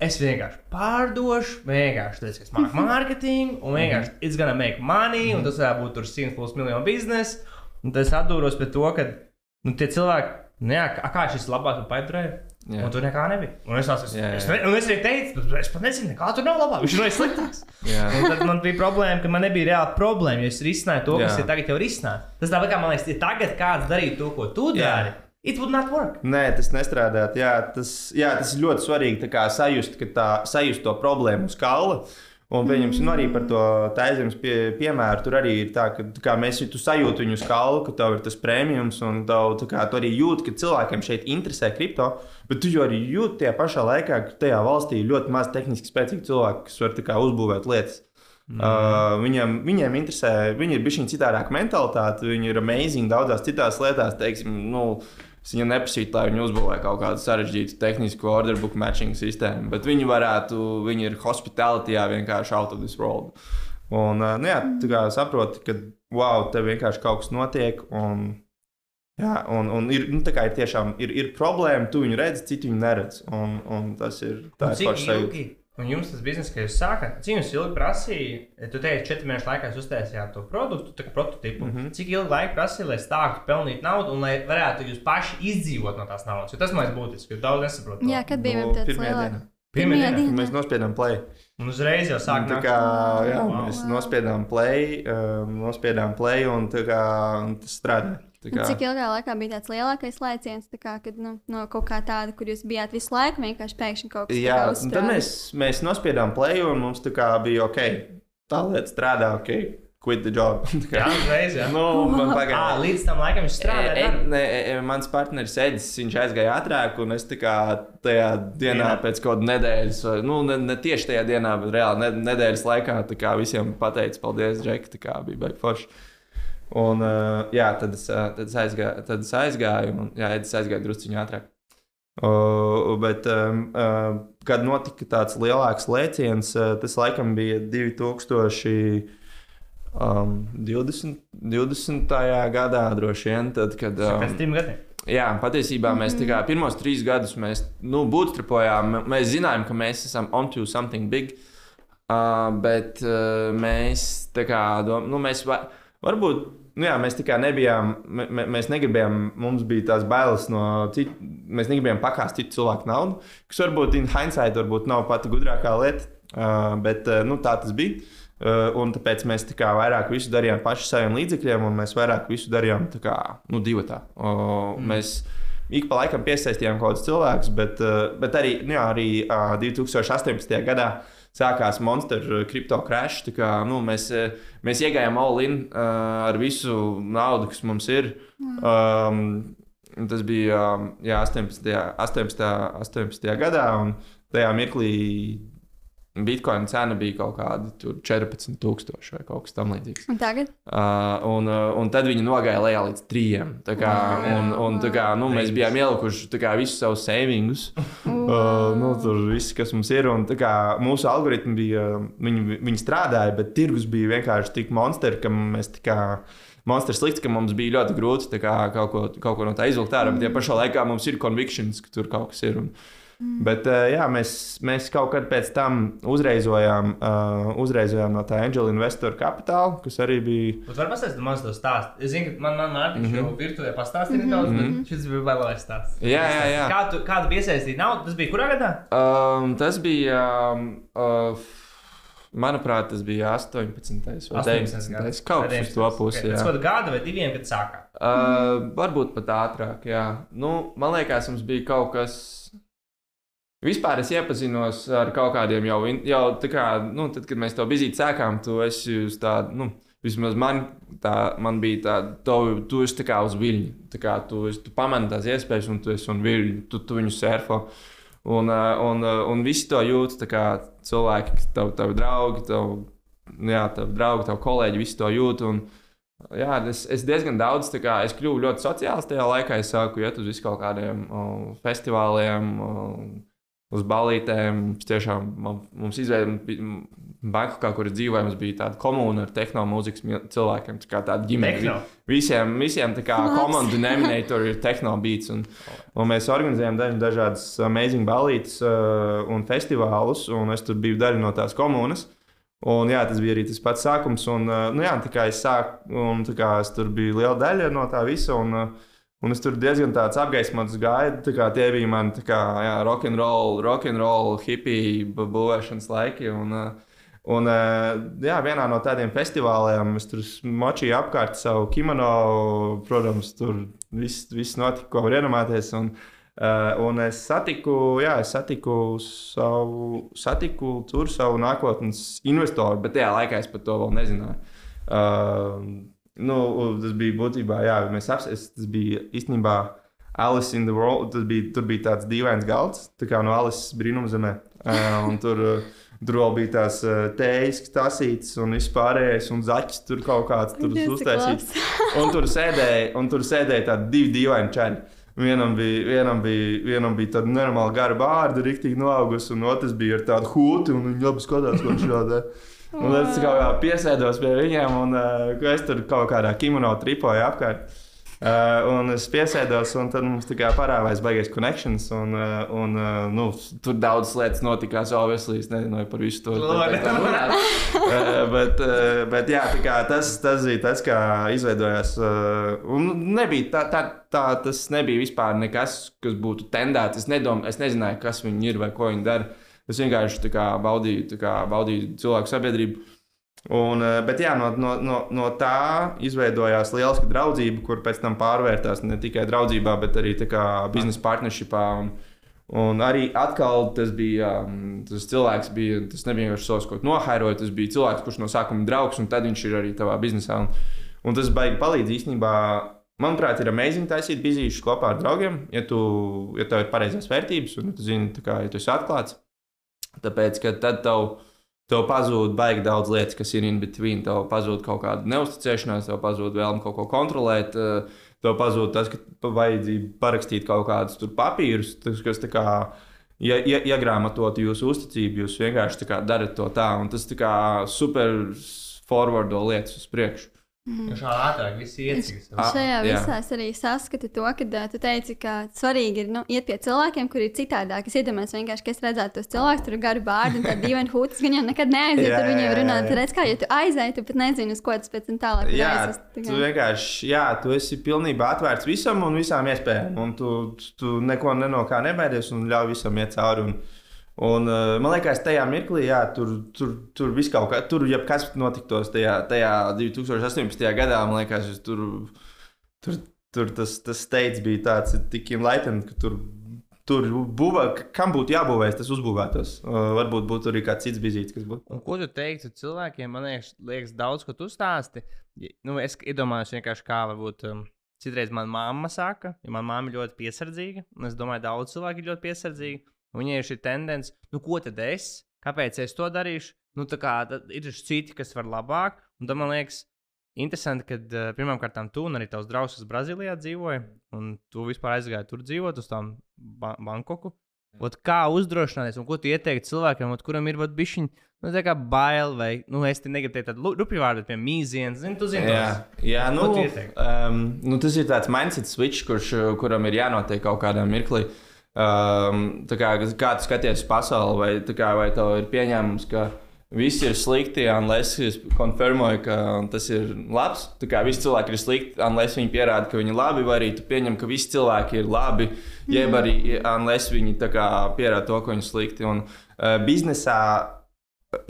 es vienkārši pārdošu, vienkārši tādu, es māku mārketingu, un vienkārši mm -hmm. it's gonna make money, mm -hmm. un tas varētu būt tur 100 plus miljonu biznesa. Un tad es atdūros pie to, ka nu, tie cilvēki, nu, jā, kā šis labāk un paidrēja. Jā. Un tur nekā nebija. Un es, es, jā, jā. es, un es arī teicu, es pat nezinu, kā tur nav labāk. Viņš ir sliktāks. tad man bija problēma, ka man nebija reāla problēma, jo es risināju to, kas jā. ir tagad jau risināts. Tas tāpat kā man liekas, ja tagad kāds darītu to, ko tu dari. It would not work. Nē, tas nestrādāt. Jā, tas, jā, tas ir ļoti svarīgi sajust, tā, sajust to problēmu uz kaula. Un pieņemsim nu, arī par to taisnības pie, piemēru. Tur arī ir tā, ka kā mēs tu sajūti viņu skalu, ka tev ir tas prēmijums, un tev, kā, tu arī jūti, ka cilvēkiem šeit interesē kripto. Bet tu jau arī jūti tajā pašā laikā, ka tajā valstī ir ļoti maz tehniski spēcīgi cilvēki, kas var kā, uzbūvēt lietas. Mm. Uh, viņam, viņiem interesē, viņi ir bijuši citādāka mentalitāte, viņi ir amazing daudzās citās lietās. Teiksim, nu, Es viņam neprasītu, lai viņi uzbūvē kaut kādu sarežģītu tehnisku order book matching sistēmu, bet viņi varētu, viņi ir hospitalitijā vienkārši out of this world. Un, nu jā, tu kā saproti, ka wow, te vienkārši kaut kas notiek. Un, jā, un, un ir, nu, ir tiešām ir, ir problēma, tu viņu redzi, citu viņu neredz. Un, un tas ir tā, ir pašs sajūta. Un jums tas bizness, ka jūs sākat, cik jums ilgi prasīja, ja tu teici, četru mēnešu laikā jūs uztaisījāt to produktu, tā kā prototipu, mm -hmm. cik ilgi laika prasīja, lai stāstu pelnīt naudu un lai varētu jūs paši izdzīvot no tās naudas? Jo tas man ir būtiski, jo daudz nesaprot. Jā, kad bija no, tāds lielāks. Pirmā diena, kad mēs nospiedām play. Un uzreiz jau sākām. Tā kā jā, wow. mēs nospiedām play, um, nospiedām play un, kā, un tas strādāja. Kā... Cik ilgā laikā bija tāds lielākais lēciens, kā, kad nu, no kaut kā tāda, kur jūs bijāt visu laiku, vienkārši pēkšņi kaut kas tāds? Jā, tad mēs, mēs nospiedām play, un mums bija ok, tā lieta strādā ok. Quit the job. jā, uzreiz. Jā. nu, man pagāja. À, līdz tam laikam viņš strādāja. E, e, e, mans partneris Edis, viņš aizgāja ātrāk, un es kā, tajā dienā dienā. pēc kaut kādas nedēļas, vai, nu, ne, ne tieši tajā dienā, bet reāli ne, nedēļas laikā kā, visiem pateicu, paldies, Džek, tā kā bija baigi forši. Un, uh, jā, tad es, uh, tad es aizgāju, tad es aizgāju, un jā, es aizgāju drusciņā ātrāk. Uh, bet, um, uh, kad notika tāds lielāks lēciens, uh, tas laikam bija 2000. Um, 20, 20. gadā droši vien, tad, kad. Um, Pēc trim gadiem. Jā, patiesībā mēs kā, pirmos trīs gadus mēs nu, būtstripojām. Mēs zinājām, ka mēs esam on to something big. Uh, bet uh, mēs tā kā dom, nu, mēs va, varbūt. Nu jā, mēs tikai nebijām, mē, mēs negribējām, mums bija tās bailes no citu, mēs negribējām pakāst citu cilvēku naudu, kas varbūt in hindsight varbūt nav pati gudrākā lieta, bet nu, tā tas bija. Un tāpēc mēs tā kā vairāk visu darījām paši saviem līdzekļiem, un mēs vairāk visu darījām tā kā nu, divi tā. Uh, mm. Mēs ik pa laikam piesaistījām kaut kādus cilvēkus, bet, bet arī, nu, jā, arī uh, 2018. gadā sākās monster kripto crash. Kā, nu, mēs, mēs iegājām all in uh, ar visu naudu, kas mums ir. Um, tas bija jā, 18. 18. 18. gadā, un tajā mirklī Bitcoin cena bija kaut kāda 14,000 vai kaut kas tamlīdzīgs. Un tagad? Uh, un, uh, un tad viņi nogāja lejā līdz trijiem. Kā, un, un, kā, nu, mēs bijām ielikuši kā, visus savus savingus. Uh, nu, tur viss, kas mums ir. Un, kā, mūsu algoritmi bija, viņi, viņi strādāja, bet tirgus bija vienkārši tik monstri, ka mēs tā kā monstrs slikts, ka mums bija ļoti grūti kā, kaut, ko, kaut ko no tā izvilkt ārā. Bet ja pašā laikā mums ir convictions, ka tur kaut kas ir. Un, Mm. Bet uh, jā, mēs, mēs kaut kad pēc tam uzreizojām, uh, uzreizojām no tā Angela Investor kapitāla, kas arī bija. Jūs varat pastāstīt man to stāstu? Es zinu, ka man, man Mārtiņš mm -hmm. jau virtuvē pastāstīja mm -hmm. nedaudz, bet mhm. šis bija vēl lielais stāsts. Jā, jā, jā. Kā tu, kā tu piesaistīji naudu? Tas bija kurā gadā? Um, tas bija. Um, uh, Manuprāt, tas bija 18. vai 19. kaut kas to pusi. Okay. Tas bija gada vai diviem, kad sākām? Uh, varbūt pat ātrāk, jā. Nu, man liekas, mums bija kaut kas Vispār es iepazinos ar kaut kādiem jau, jau tā kā, nu, tad, kad mēs to bizīti sākām, tu esi uz tādu, nu, vismaz man, tā, man bija tā, tu, tu esi tā kā uz viļņa. Tā kā tu, tu pamani tās iespējas, un tu esi un viļņi, tu, tu viņu surfo. Un, un, un visi to jūt, kā cilvēki, tavi, tavi draugi, tavi, jā, tavi draugi, tavi kolēģi, visi to jūt. Un, jā, es, es diezgan daudz, kā, es kļuvu ļoti sociāls tajā laikā. Es sāku iet uz visiem kaut kādiem o, festivāliem. O, uz balītēm. Tiešām mums izveidojās Bangkokā, kur dzīvojām, bija tāda komūna ar tehnomūzikas cilvēkiem. Tā kā tāda ģimene. Techno. Visiem, visiem tā kā common denominator ir tehnobeats. Un, un mēs organizējam dažādas amazing balītes uh, un festivālus, un es tur biju daļa no tās komunas. Un, jā, tas bija arī tas pats sākums. Un, uh, nu, jā, es sāku, un kā, es tur biju liela daļa no tā visa. Un, uh, Un es tur diezgan tāds apgaismots gaidu. Tā kā tie bija mani rock'n'roll, rock'n'roll, hippie būvēšanas laiki. Un, uh, un uh, jā, vienā no tādiem festivāliem es tur močīju apkārt savu kimono. Protams, tur viss, viss notika, ko var iedomāties. Un, uh, un es satiku, jā, es satiku, savu, satiku tur savu nākotnes investoru, bet tajā laikā es par to vēl nezināju. Uh, Nu, tas bija būtībā, jā, mēs apspriest. Tas bija īstenībā Alice in the World. Tas bija, tur bija tāds dīvains galds, tā kā no Alice brīnumzemē. Uh, tur, tur vēl bija tās uh, tējas, tasītas un vispārējais, un zaķis tur kaut kāds tur uztaisīts. Un tur sēdēja, un tur sēdēja tādi divi dīvaini čaļi. Vienam bija, vienam bija, vienam bija tāda normāla gara bārda, rīktīgi noaugusi, un otrs bija ar tādu hūti, un viņi abi skatās, ko viņš rādīja. Un es kā piesēdos pie viņiem, un uh, es tur kaut kādā kimono tripoju apkārt. Uh, un es piesēdos, un tad mums tā kā parādījās baigais connections. Un, uh, un, uh, nu, tur daudz lietas notika, jau veselīgi. Es nezinu par visu to runāt. uh, bet, uh, bet jā, kā, tas, tas bija tas, kā izveidojās. Uh, un nebija tā, tā, tā, tas nebija vispār nekas, kas būtu tendēts. Es, nedom, es nezināju, kas viņi ir vai ko viņi dara. Es vienkārši kā, baudīju, kā, baudīju cilvēku sabiedrību. Un, eh, bet jā, no, no, no, no tā izveidojās liela draudzība, kur pēc tam pārvērtās ne tikai draudzībā, bet arī biznesa partnershipā. Un, un arī atkal tas bija um, tas cilvēks, bija, tas nebija vienkārši savs kaut ko nohairoja. Tas bija cilvēks, kurš no sākuma draugs, un tad viņš ir arī tavā biznesā. Un, un tas baigi palīdz īstenībā. Manuprāt, ir amazing taisīt bizīšus kopā ar draugiem, ja, tu, ja tev ir pareizās vērtības un ja tu zini, kā, ja tu esi atklāts. Tāpēc, ka tad tev, Tev pazūd baigi daudz lietas, kas ir in between. Tev pazūd kaut kāda neusticēšanās, tev pazūd vēlme kaut ko kontrolēt. Uh, tev pazūd tas, ka vajadzība parakstīt kaut kādus papīrus, kas tā kā ja, ja, iegrāmatot jūsu uzticību, jūs vienkārši kā, darat to tā, un tas tā kā super forwardo lietas uz priekšu. Mm. Jo šādi ātrāk viss iecīs. Šajā visā es arī saskatu to, ka uh, tu teici, ka svarīgi ir nu, iet pie cilvēkiem, kuri ir citādāki. Es iedomājos vienkārši, ka es redzētu tos cilvēkus, tur ir gari bārdi un tādi dīvaini hūtas, viņi jau nekad neaiziet, tur viņiem runā. Tad redz, kā, ja tu aizēji, tu pat nezini, uz ko tas pēc tam tālāk jā, aizes. Tā tu vienkārši, jā, tu esi pilnībā atvērts visam un visām iespējām, un tu, tu neko no kā nebaidies un ļauj visam iet cauri. Un, Un, uh, man liekas, tajā mirklī, jā, tur, tur, tur viss kaut kā, tur jau kas notiktos tajā, tajā 2018. gadā, man liekas, tur, tur, tur tas, tas steigts bija tāds tik enlightened, ka tur, tur būvē, kam būtu jābūvēs, tas uzbūvētos. Uh, varbūt būtu arī kāds cits bizīts, kas būtu. Un ko tu teiktu cilvēkiem? Man liekas, liekas daudz, ko tu stāsti. Nu, es iedomājos vienkārši, kā varbūt. Um, Citreiz manā mamma saka, jo manā mamma ļoti piesardzīga, un es domāju, ka daudz cilvēku ir ļoti piesardzīgi. Viņai ir šī tendence, nu, ko tad es? Kāpēc es to darīšu? Nu, tā kā ir citi, kas var labāk. Un tam man liekas, interesanti, ka pirmkārt tu un arī tavs draugs Brazīlijā dzīvoja, un tu vispār aizgāji tur dzīvot uz tām ba Bankoku. Ot, kā uzdrošināties, un ko tu ieteiktu cilvēkam, ot, kuram ir bišķiņi, nu, tā kā bail, vai, nu, es te negribu teikt tādu rupju vārdu, bet, mīziens, zini, tu zini, jā, jā nu, um, nu, tas ir tāds mindset switch, kurš, kuram ir jānotiek kaut kādā mirklī. Uh, Um, kā, kā tu skaties uz pasauli, vai, kā, vai tev ir pieņēmums, ka viss ir slikti, unless es konfirmoju, ka tas ir labs. Tā kā visi cilvēki ir slikti, unless viņi pierāda, ka viņi ir labi, vai arī tu pieņem, ka visi cilvēki ir labi, jeb mm. arī unless viņi pierāda to, ka viņi ir slikti. Un uh, biznesā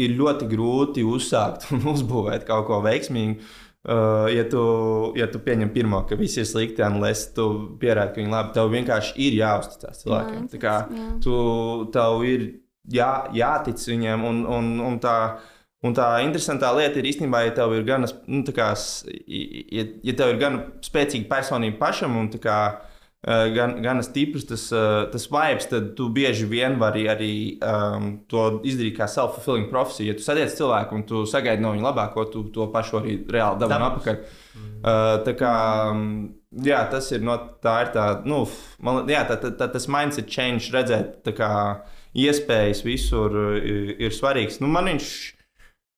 ir ļoti grūti uzsākt un uzbūvēt kaut ko veiksmīgu. Uh, ja, tu, ja tu pieņem pirmo, ka viss ir slikti, es tu pierādi, ka viņi labi, tev vienkārši ir jāuzticas cilvēkiem. Tā kā jā. tu, tev ir jā, jātic viņiem, un, un, un, tā, un tā interesantā lieta ir īstenībā, ja tev ir gan, nu, kā, ja, ja tev ir gan spēcīga personība pašam, un tā kā Eh, gan, gan stiprs tas, eh, tas vibes, tad tu bieži vien vari arī um, to izdarīt kā self-fulfilling profesiju. Ja tu sadiec cilvēku un tu sagaidi no viņa labāko, tu to pašu arī reāli dabū atpakaļ. Mm. Uh, tā kā mm, jā, tas ir, no, tā ir tā, nu, man, jā, tā, tā, tā, tas mindset change, redzēt, kā iespējas visur ir, ir svarīgs. Nu, man viņš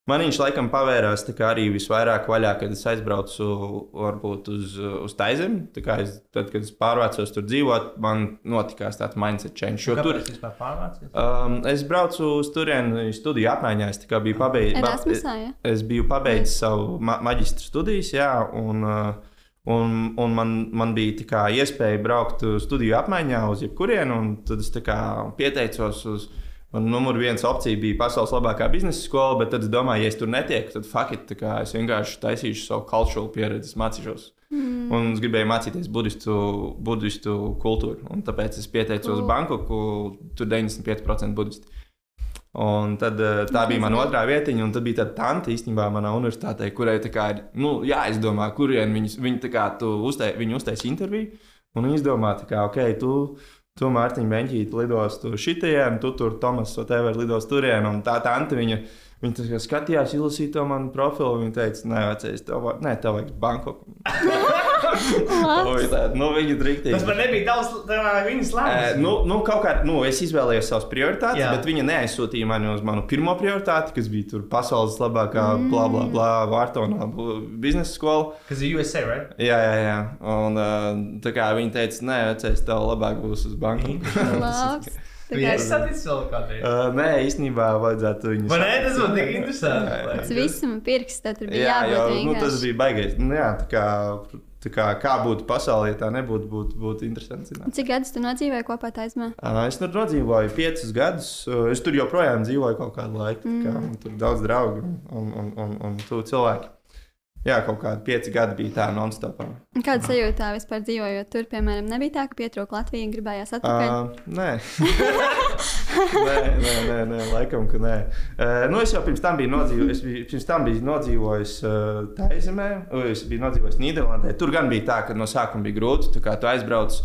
Man viņš laikam pavērās arī visvairāk vaļā, kad es aizbraucu varbūt, uz, uz Taizemi. Tad, kad es pārvācos tur dzīvot, man notikās tāds mindset change. Jo tur es vispār pārvācos. Um, es braucu uz turieni studiju apmaiņā. Es, pabeidz, Erasmusā, ja? es biju pabeidzis savu ma maģistra studijas, jā, un, uh, un, un man, man bija kā, iespēja braukt studiju apmaiņā uz jebkurienu, un tad es kā, pieteicos uz viņu Man numur viens opcija bija pasaules labākā biznesa skola, bet tad es domāju, ja es tur netieku, tad fuck it, es vienkārši taisīšu savu kultūru pieredzi, mācīšos. Mm. Un es gribēju mācīties budistu, budistu kultūru. Un tāpēc es pieteicos uz Bankoku, tur 95% budisti. Un tad eh, tā bija mana otrā vietiņa, un tad bija tāda tante īstenībā manā universitātē, kurai tā kā ir nu, jāizdomā, kurien viņi, tā kā, uztai, viņi uztais interviju. Un viņi izdomā, ka, ok, tu Tu, Mārtiņa Beņķīte, lidos tur šitajiem, tu tur, Tomas, Otever, lidos turien, un tā tante viņa. Viņa skatījās, izlasīja to manu profilu. Viņa teica, nē, vecais, tev, ne, tev vajag Bankoku. nu, viņa driktīgi. Tas man nebija daudz, viņas lēmums. E, nu, nu, kaut kā, nu, es izvēlējos savas prioritātes, Jā. bet viņa neaizsūtīja mani uz manu pirmo prioritāti, kas bija tur pasaules labākā, mm. bla, bla, bla, Vārtonā biznesa skola. Kas ir USA, right? Jā, jā, jā. Un tā kā viņa teica, nē, vecais, tev labāk būs uz banku. Viņa ir saticis vēl kādreiz. Uh, nē, īstenībā vajadzētu viņu. Man nē, tas būtu tik interesanti. Tas visam pirksts, tad bija jā, jābūt. Jā, nu, tas bija baigais. Nu, jā, tā kā, tā kā, kā būtu pasaulē, ja tā nebūtu, būtu, būtu interesanti. Zināt. Cik gadus tu nodzīvoji kopā Taismā? Uh, es tur nodzīvoju piecus gadus. Es tur joprojām dzīvoju kaut kādu laiku. Mm. Kā, tur daudz draugu un, un, un, un, un tu cilvēki. Jā, kaut kādi pieci gadi bija tā non-stopā. Kāda sajūta vispār dzīvojot tur, piemēram, nebija tā, ka pietrūka Latvija un gribējās atpakaļ? Uh, nē. nē, nē, nē, nē, laikam, ka nē. Uh, nu, es jau pirms tam biju nodzīvojis, pirms tam biju nodzīvojis uh, Taizemē, es biju nodzīvojis Nīderlandē. Tur gan bija tā, ka no sākuma bija grūti, tā kā tu aizbrauc.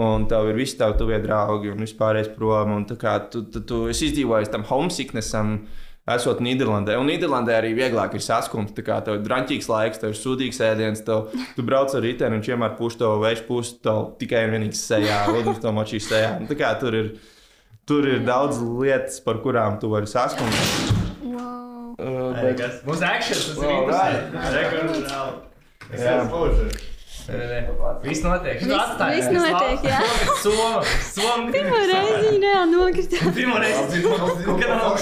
Un tev ir visi tavi tuvie draugi un vispārējais prom. Un, kā, tu, tu, tu, es izdzīvoju tam homesicknessam, esot Nīderlandē. Un Nīderlandē arī vieglāk ir saskumt. Tā kā tev ir drāmīgs laiks, tev ir sūdīgs ēdiens, tev, tu brauc ar riteni un vienmēr puš to vējš pusi tev tikai un vienīgi sejā, un to močīs sejā. Un Tā kā tur ir, tur ir daudz lietas, par kurām tu vari saskumt. Wow. Uh, bet, Mūsu akcents tas ir Wow, interesanti. Rekord, reāli. jā. Nē, Viss notiek. Viss- viss notiek, jā. Soma. Soma. Pirmā reize viņa reāli nokrita. Pirmā reize. Kaut kā nav.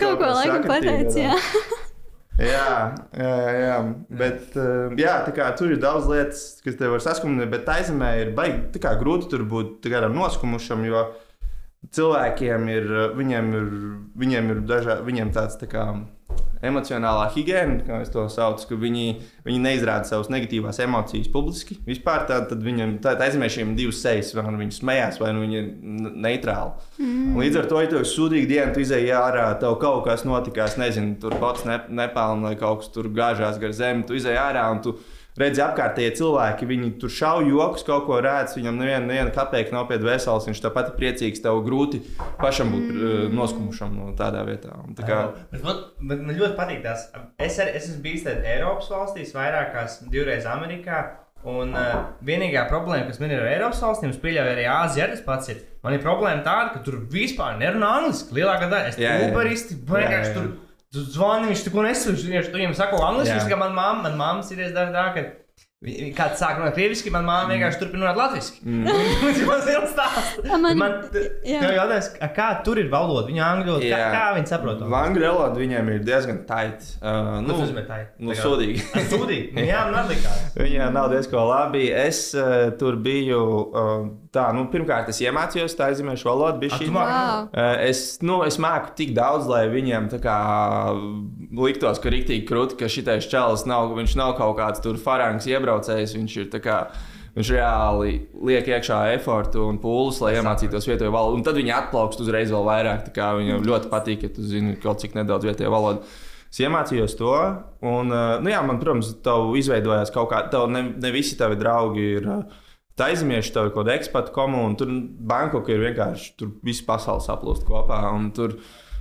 Kaut ko laikam pateicis, jā. Jā, jā, jā. Bet uh, jā, tā kā, tur ir daudz lietas, kas tev var saskumēt, bet aizemē ir baigi tā kā, grūti tur būt tā kā, noskumušam, jo cilvēkiem ir, uh, viņiem ir, viņiem ir dažā, viņiem tāds tā kā, emocionālā higiēna, kā es to saucu, ka viņi, viņi neizrāda savas negatīvās emocijas publiski. Vispār tā, tad viņam tā, tā aizmiešiem ir divas sejas, vai nu viņi smējās, vai nu viņi ir neitrāli. Mm. Līdz ar to, ja tev ir sūdīga diena, tu izēji ārā, tev kaut kas notikās, nezinu, tur pats ne, nepelna vai kaut kas tur gāžās gar zemi, tu izēji ārā un tu redzi apkārtējie cilvēki, viņi tur šauj joks, kaut ko rēc, viņam neviena, neviena kapeka nav pie dvēseles, viņš tāpat ir priecīgs, tev grūti pašam būt mm. noskumušam no tādā vietā. Un Tā kā, Bet, man, bet man ļoti patīk tas. Es, arī, es esmu bijis Eiropas valstīs, vairākās, divreiz Amerikā. Un uh, vienīgā problēma, kas man ir ar Eiropas valstīm, es pieļauju arī Āzijā, tas pats ir. Man ir problēma tāda, ka tur vispār nerunā angliski. Lielākā daļa es uberisti, Jā, vienkārši jā. tur. Tu zvani, viņš tur nesūdz, viņš tur viņam saka, angliski. Viņš kā man mamma, man mamma ir izdara tā, ka kāds sāk runāt krieviski, man mamma vienkārši turpina runāt latviski. Tas ir liels stāsts. Man- Man, tev jautājums, kā tur ir valoda, viņa angļu valoda, kā, kā viņi saprot? Angļu valoda viņiem ir diezgan taita. Uh, Nu, tas ir tā. nu, sūdīgi. Sūdīgi. Nu, Jā, man likās. Viņai nav diezgan labi. Es uh, tur biju. Uh, tā, nu, pirmkārt, es iemācījos tā aizmēšu valodu. A? Wow. Uh, es, nu, es māku tik daudz, lai viņiem tā kā, liktos, ka rīktīgi krūti, ka šitais čalis nav, viņš nav kaut kāds tur farangs iebraucējs. Viņš ir tā kā. Viņš reāli liek iekšā efortu un pūles, lai iemācītos vietējo valodu. Un tad viņi atplaukst uzreiz vēl vairāk. tā kā Viņam ļoti patīk, ja tu zini kaut cik nedaudz vietējo valodu. Es iemācījos to, un, nu jā, man, protams, tev izveidojās kaut kā, tev ne, ne visi tavi draugi ir uh, taizemieši, tev ir kaut kāda ekspata komuna, un tur Bankokā ir vienkārši, tur viss pasaules saplūst kopā, un tur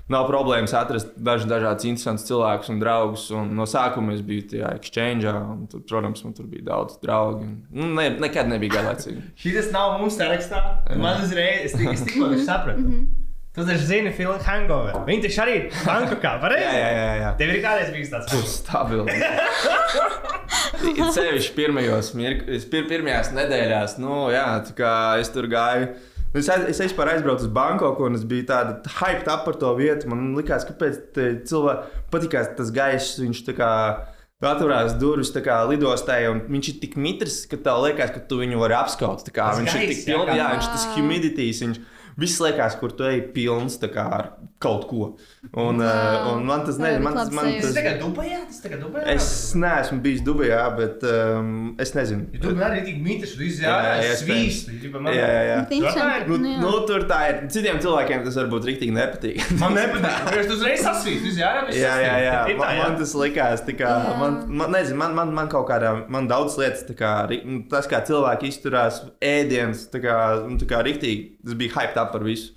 nav problēmas atrast dažus dažādus interesantus cilvēkus un draugus, un no sākuma es biju tajā exchange, un tur, protams, man tur bija daudz draugu, un nu, ne, nekad nebija garlaicīgi. Šis nav mums sarakstā. Man uzreiz, tik- tikko sapratu. Tu taču zini filmu Hangover. Viņi taču arī ir Bankokā, pareizi? Jā, jā, jā, jā. Tev ir kādreiz bijis tāds Tur stabili. Ir sevišķi pirmajos, pir, pirmajās nedēļās, nu, jā, tā kā es tur gāju. Es, es vispār aizbraucu uz Bankoku, un es biju tāda hyped up par to vietu. Man liekas, kāpēc cilvēkam patīkās tas gaiss. Viņš tā kā atverās durvis kā lidostā, un viņš ir tik mitrs, ka tev liekas, ka tu viņu vari apskaut. Tā kā Tas Viņš ir gaiss, tik jā, pilns, kā- jā, viņš tas humidities. Viņš, Viss liekas, kur tu ej, pilns ar kaut ko. Un, wow. un man tas nezina, man, labs man. Tas tas tagad Dubajā, tas tagad Dubajā. Es neesmu bijis Dubajā, bet um, es nezinu. Ja tu man arī tik mītis, tu Jā, izjāji, jā, svīst. Jā, jā, jā. Nu, nu nu, tur tā ir. Citiem cilvēkiem tas varbūt rīktīgi nepatīk. Man nepatīk. Es tu uzreiz sasvīst, izjāji. jā, jā, jā. Man, man tas likās, tā kā, Jā. man, man, nezinu, man, man, man kaut kādā, man daudz lietas, tā kā, nu, tas, kā cilvēki izturās, ēdienas, tā kā, nu, tā kā rīktīgi, tas bija hyped up par visu.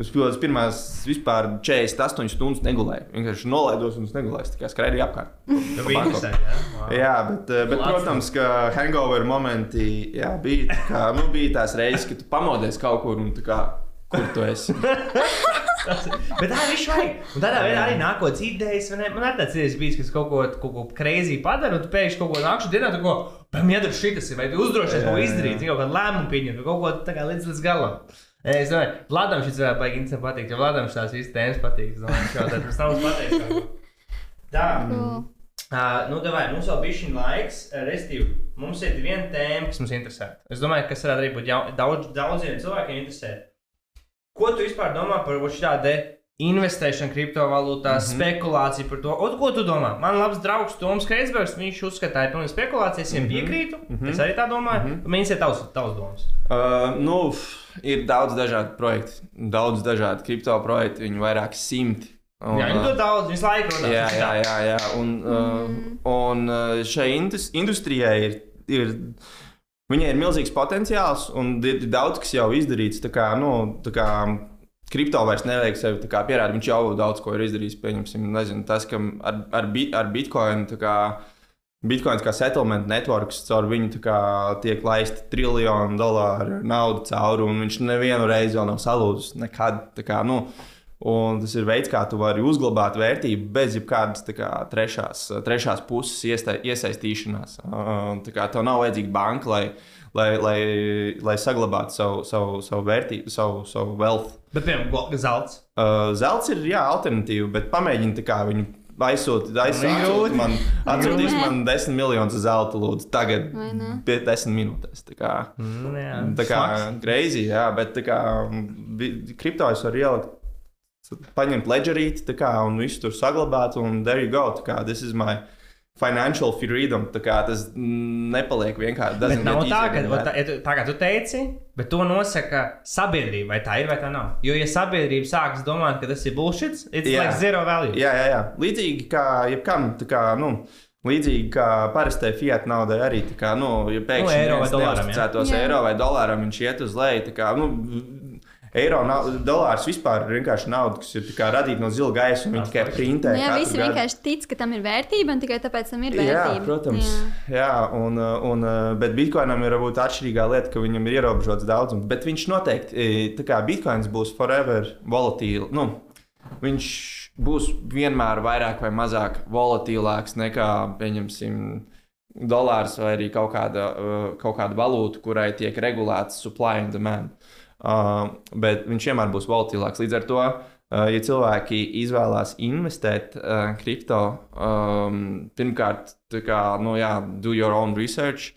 Es pilnīgi pirmās vispār 48 stundas negulēju. Vienkārši nolaidos un negulēju. Tā kā skraidīju apkārt. Tu biji interesanti, jā. Wow. Jā, bet, eh, bet protams, ka hangover momenti jā, bija, tā kā, nu, bija tās reizes, kad tu pamodies kaut kur un tā kā, kur tu esi. Bet tā viņš vajag. Un tādā veidā arī nākotnes idejas. Man ir tāds idejas bijis, ka es kaut ko, kaut ko crazy padaru, un tu pēkšņi kaut ko nākšu dienā, tu ko, pam, jādara šitas, vai tu uzdrošies kaut ko izdarīt, kaut kādu lēmumu pieņemt, kaut ko tā kā līdz, līdz galam. Es domāju, Vladam šis varētu baigi interesanti patikt, jo Vladam šīs visas tēmas patīk. Es domāju, ka tas mums pateiks. Tā. Cool. Uh, nu, davai, mums vēl bija šī laiks, uh, respektīvi, mums ir viena tēma, kas mums interesē. Es domāju, ka tas varētu arī būt jau, daudz, daudziem cilvēkiem interesē. Ko tu vispār domā par šādu investēšanu kriptovalūtā, mm -hmm. spekulāciju par to? Un, ko tu domā? Man labs draugs Toms Kreisbergs, viņš uzskata, ka tā ir pilnīgi spekulācija. Es viņam Mhm. piekrītu. Mm Mhm. -hmm. Es arī tā domāju. Mm Mhm. -hmm. Ir tavs, tavs domas. Uh, nu, ir daudz dažādu projektu, daudz dažādu kripto projektu, viņi vairāk simti. Un, Jā, viņi uh, to daudz, visu laiku runā. Jā, jā, jā. jā. Un, uh, un uh, šai indus industrijai ir, ir, viņai ir milzīgs potenciāls un ir daudz kas jau izdarīts. Tā kā, nu, tā kā, kripto vairs nevajag sevi pierādīt. Viņš jau daudz ko ir izdarījis. Pieņemsim, nezinu, tas, ka ar, ar, bit, ar Bitcoin. Kā, Bitcoins kā settlement networks, caur viņu kā, tiek laista triljonu dolāru naudu cauri, un viņš nevienu reizi vēl nav salūzis. Nekad. Kā, nu, Un tas ir veids, kā tu vari uzglabāt vērtību bez jebkādas kā, trešās, trešās puses iesaistīšanās. Tā kā tev nav vajadzīga banka, lai, lai, lai, lai saglabātu savu, savu, savu vērtību, savu, savu wealth. Bet, piemēram, zelts. Uh, zelts ir jā, alternatīva, bet pamēģini viņu aizsūtīt, aizsūtīt man, atsūtīt man desmit miljonus zelta, lūdzu, tagad, pie desmit minūtēs. Tā kā, mm, jā, tā kā greizi, jā, bet tā kā kripto es varu ielikt paņemt ledgerīti kā, un visu tur saglabāt, un there you go. Kā, this is my financial freedom. Tā kā tas nepaliek vienkārši. Bet nav tā, ka tā, tā kā tu teici, bet to nosaka sabiedrība, vai tā ir vai tā nav. Jo, ja sabiedrība sāks domāt, ka tas ir bullshit, it's jā. like zero value. Jā, jā, jā. Līdzīgi kā jebkam, tā kā, nu. Līdzīgi kā parastai fiat naudai arī, tā kā, nu, ja pēkšņi nu, eiro vai dolāram, ja? eiro vai dolāram viņš iet uz leju, tā kā, nu, eiro, dolārs vispār ir vienkārši nauda, kas ir radīta no zila gaisa un viņi tikai printē. Jā, visi gadu. vienkārši tic, ka tam ir vērtība un tikai tāpēc tam ir vērtība. Jā, protams. Jā, jā un, un, bet bitkoinam ir varbūt atšķirīgā lieta, ka viņam ir ierobežots daudzums. Bet viņš noteikti, tā kā bitkoins būs forever volatīli. Nu, viņš būs vienmēr vairāk vai mazāk volatīlāks nekā, pieņemsim, dolārs vai arī kaut kāda, kaut kāda valūta, kurai tiek regulēts supply and demand. Uh, bet viņš vienmēr būs volatīlāks. Līdz ar to, uh, ja cilvēki izvēlās investēt uh, kripto, um, pirmkārt, kā, nu, jā, do your own research.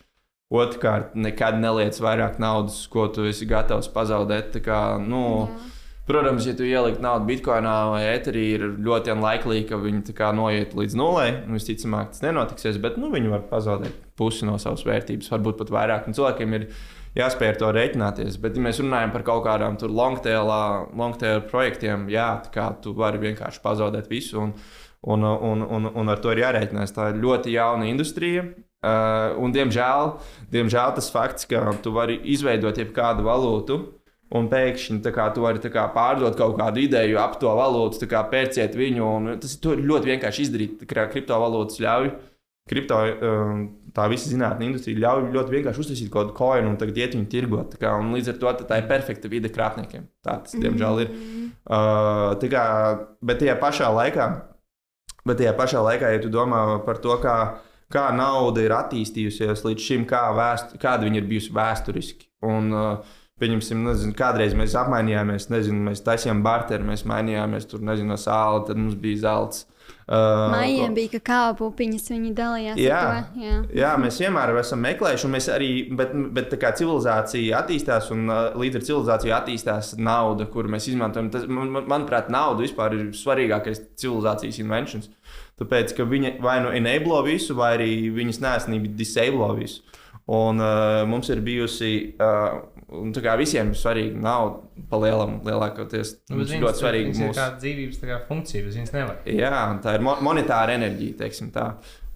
Otrkārt, nekad neliec vairāk naudas, ko tu esi gatavs pazaudēt. Kā, nu, Jā. Protams, ja tu ielikt naudu bitkoinā vai eterī, ir ļoti unlikely, ka viņi kā, noiet līdz nulē. Visticamāk, tas nenotiksies, bet nu, viņi var pazaudēt pusi no savas vērtības, varbūt pat vairāk. Un cilvēkiem ir jāspēj ar to rēķināties. Bet, ja mēs runājam par kaut kādām long-tail long projektiem, jā, kā tu vari vienkārši pazaudēt visu. Un, un, un, un, un ar to ir jārēķinās. Tā ir ļoti jauna industrija. Uh, un, diemžēl, diemžēl tas fakts, ka tu vari izveidot jebkādu valūtu, un pēkšņi kā, tu vari kā, pārdot kaut kādu ideju ap to valūtu, kā, pērciet viņu. Tas ir ļoti vienkārši izdarīt. Kriptovalūtas ļauj kripto, um, tā visa zinātnē industrija ļauj ļoti vienkārši uztaisīt kaut kādu koinu un tagad iet viņu tirgot. Kā, un līdz ar to tā ir perfekta vide krāpniekiem. Tā tas, diemžēl, ir. Uh, kā, bet tajā pašā laikā, bet tajā pašā laikā, ja tu domā par to, kā, kā nauda ir attīstījusies līdz šim, kā vēst, kāda viņa ir bijusi vēsturiski. Un, uh, Pieņemsim, nezinu, kādreiz mēs apmainījāmies, nezinu, mēs taisījām barteru, mēs mainījāmies tur, nezinu, sāla, tad mums bija zelts. Uh, Maijam bija kakao pupiņas, viņi dalījās jā. Jā. jā, mēs vienmēr esam meklējuši, un mēs arī, bet, bet tā kā civilizācija attīstās, un uh, līdz ar civilizāciju attīstās nauda, kuru mēs izmantojam. Tas, man, manuprāt, nauda vispār ir svarīgākais civilizācijas inventions. Tāpēc, ka viņa vai nu enablo visu, vai arī viņas nesnība disablo visu. Un uh, mums ir bijusi uh, Un tā kā visiem ir svarīga nauda, pa lielam, lielākoties. Nu, tas ir ļoti svarīgi. Tas ir kā dzīvības kā funkcija, bez viņas nevar. Jā, tā ir mo monetāra enerģija, teiksim tā.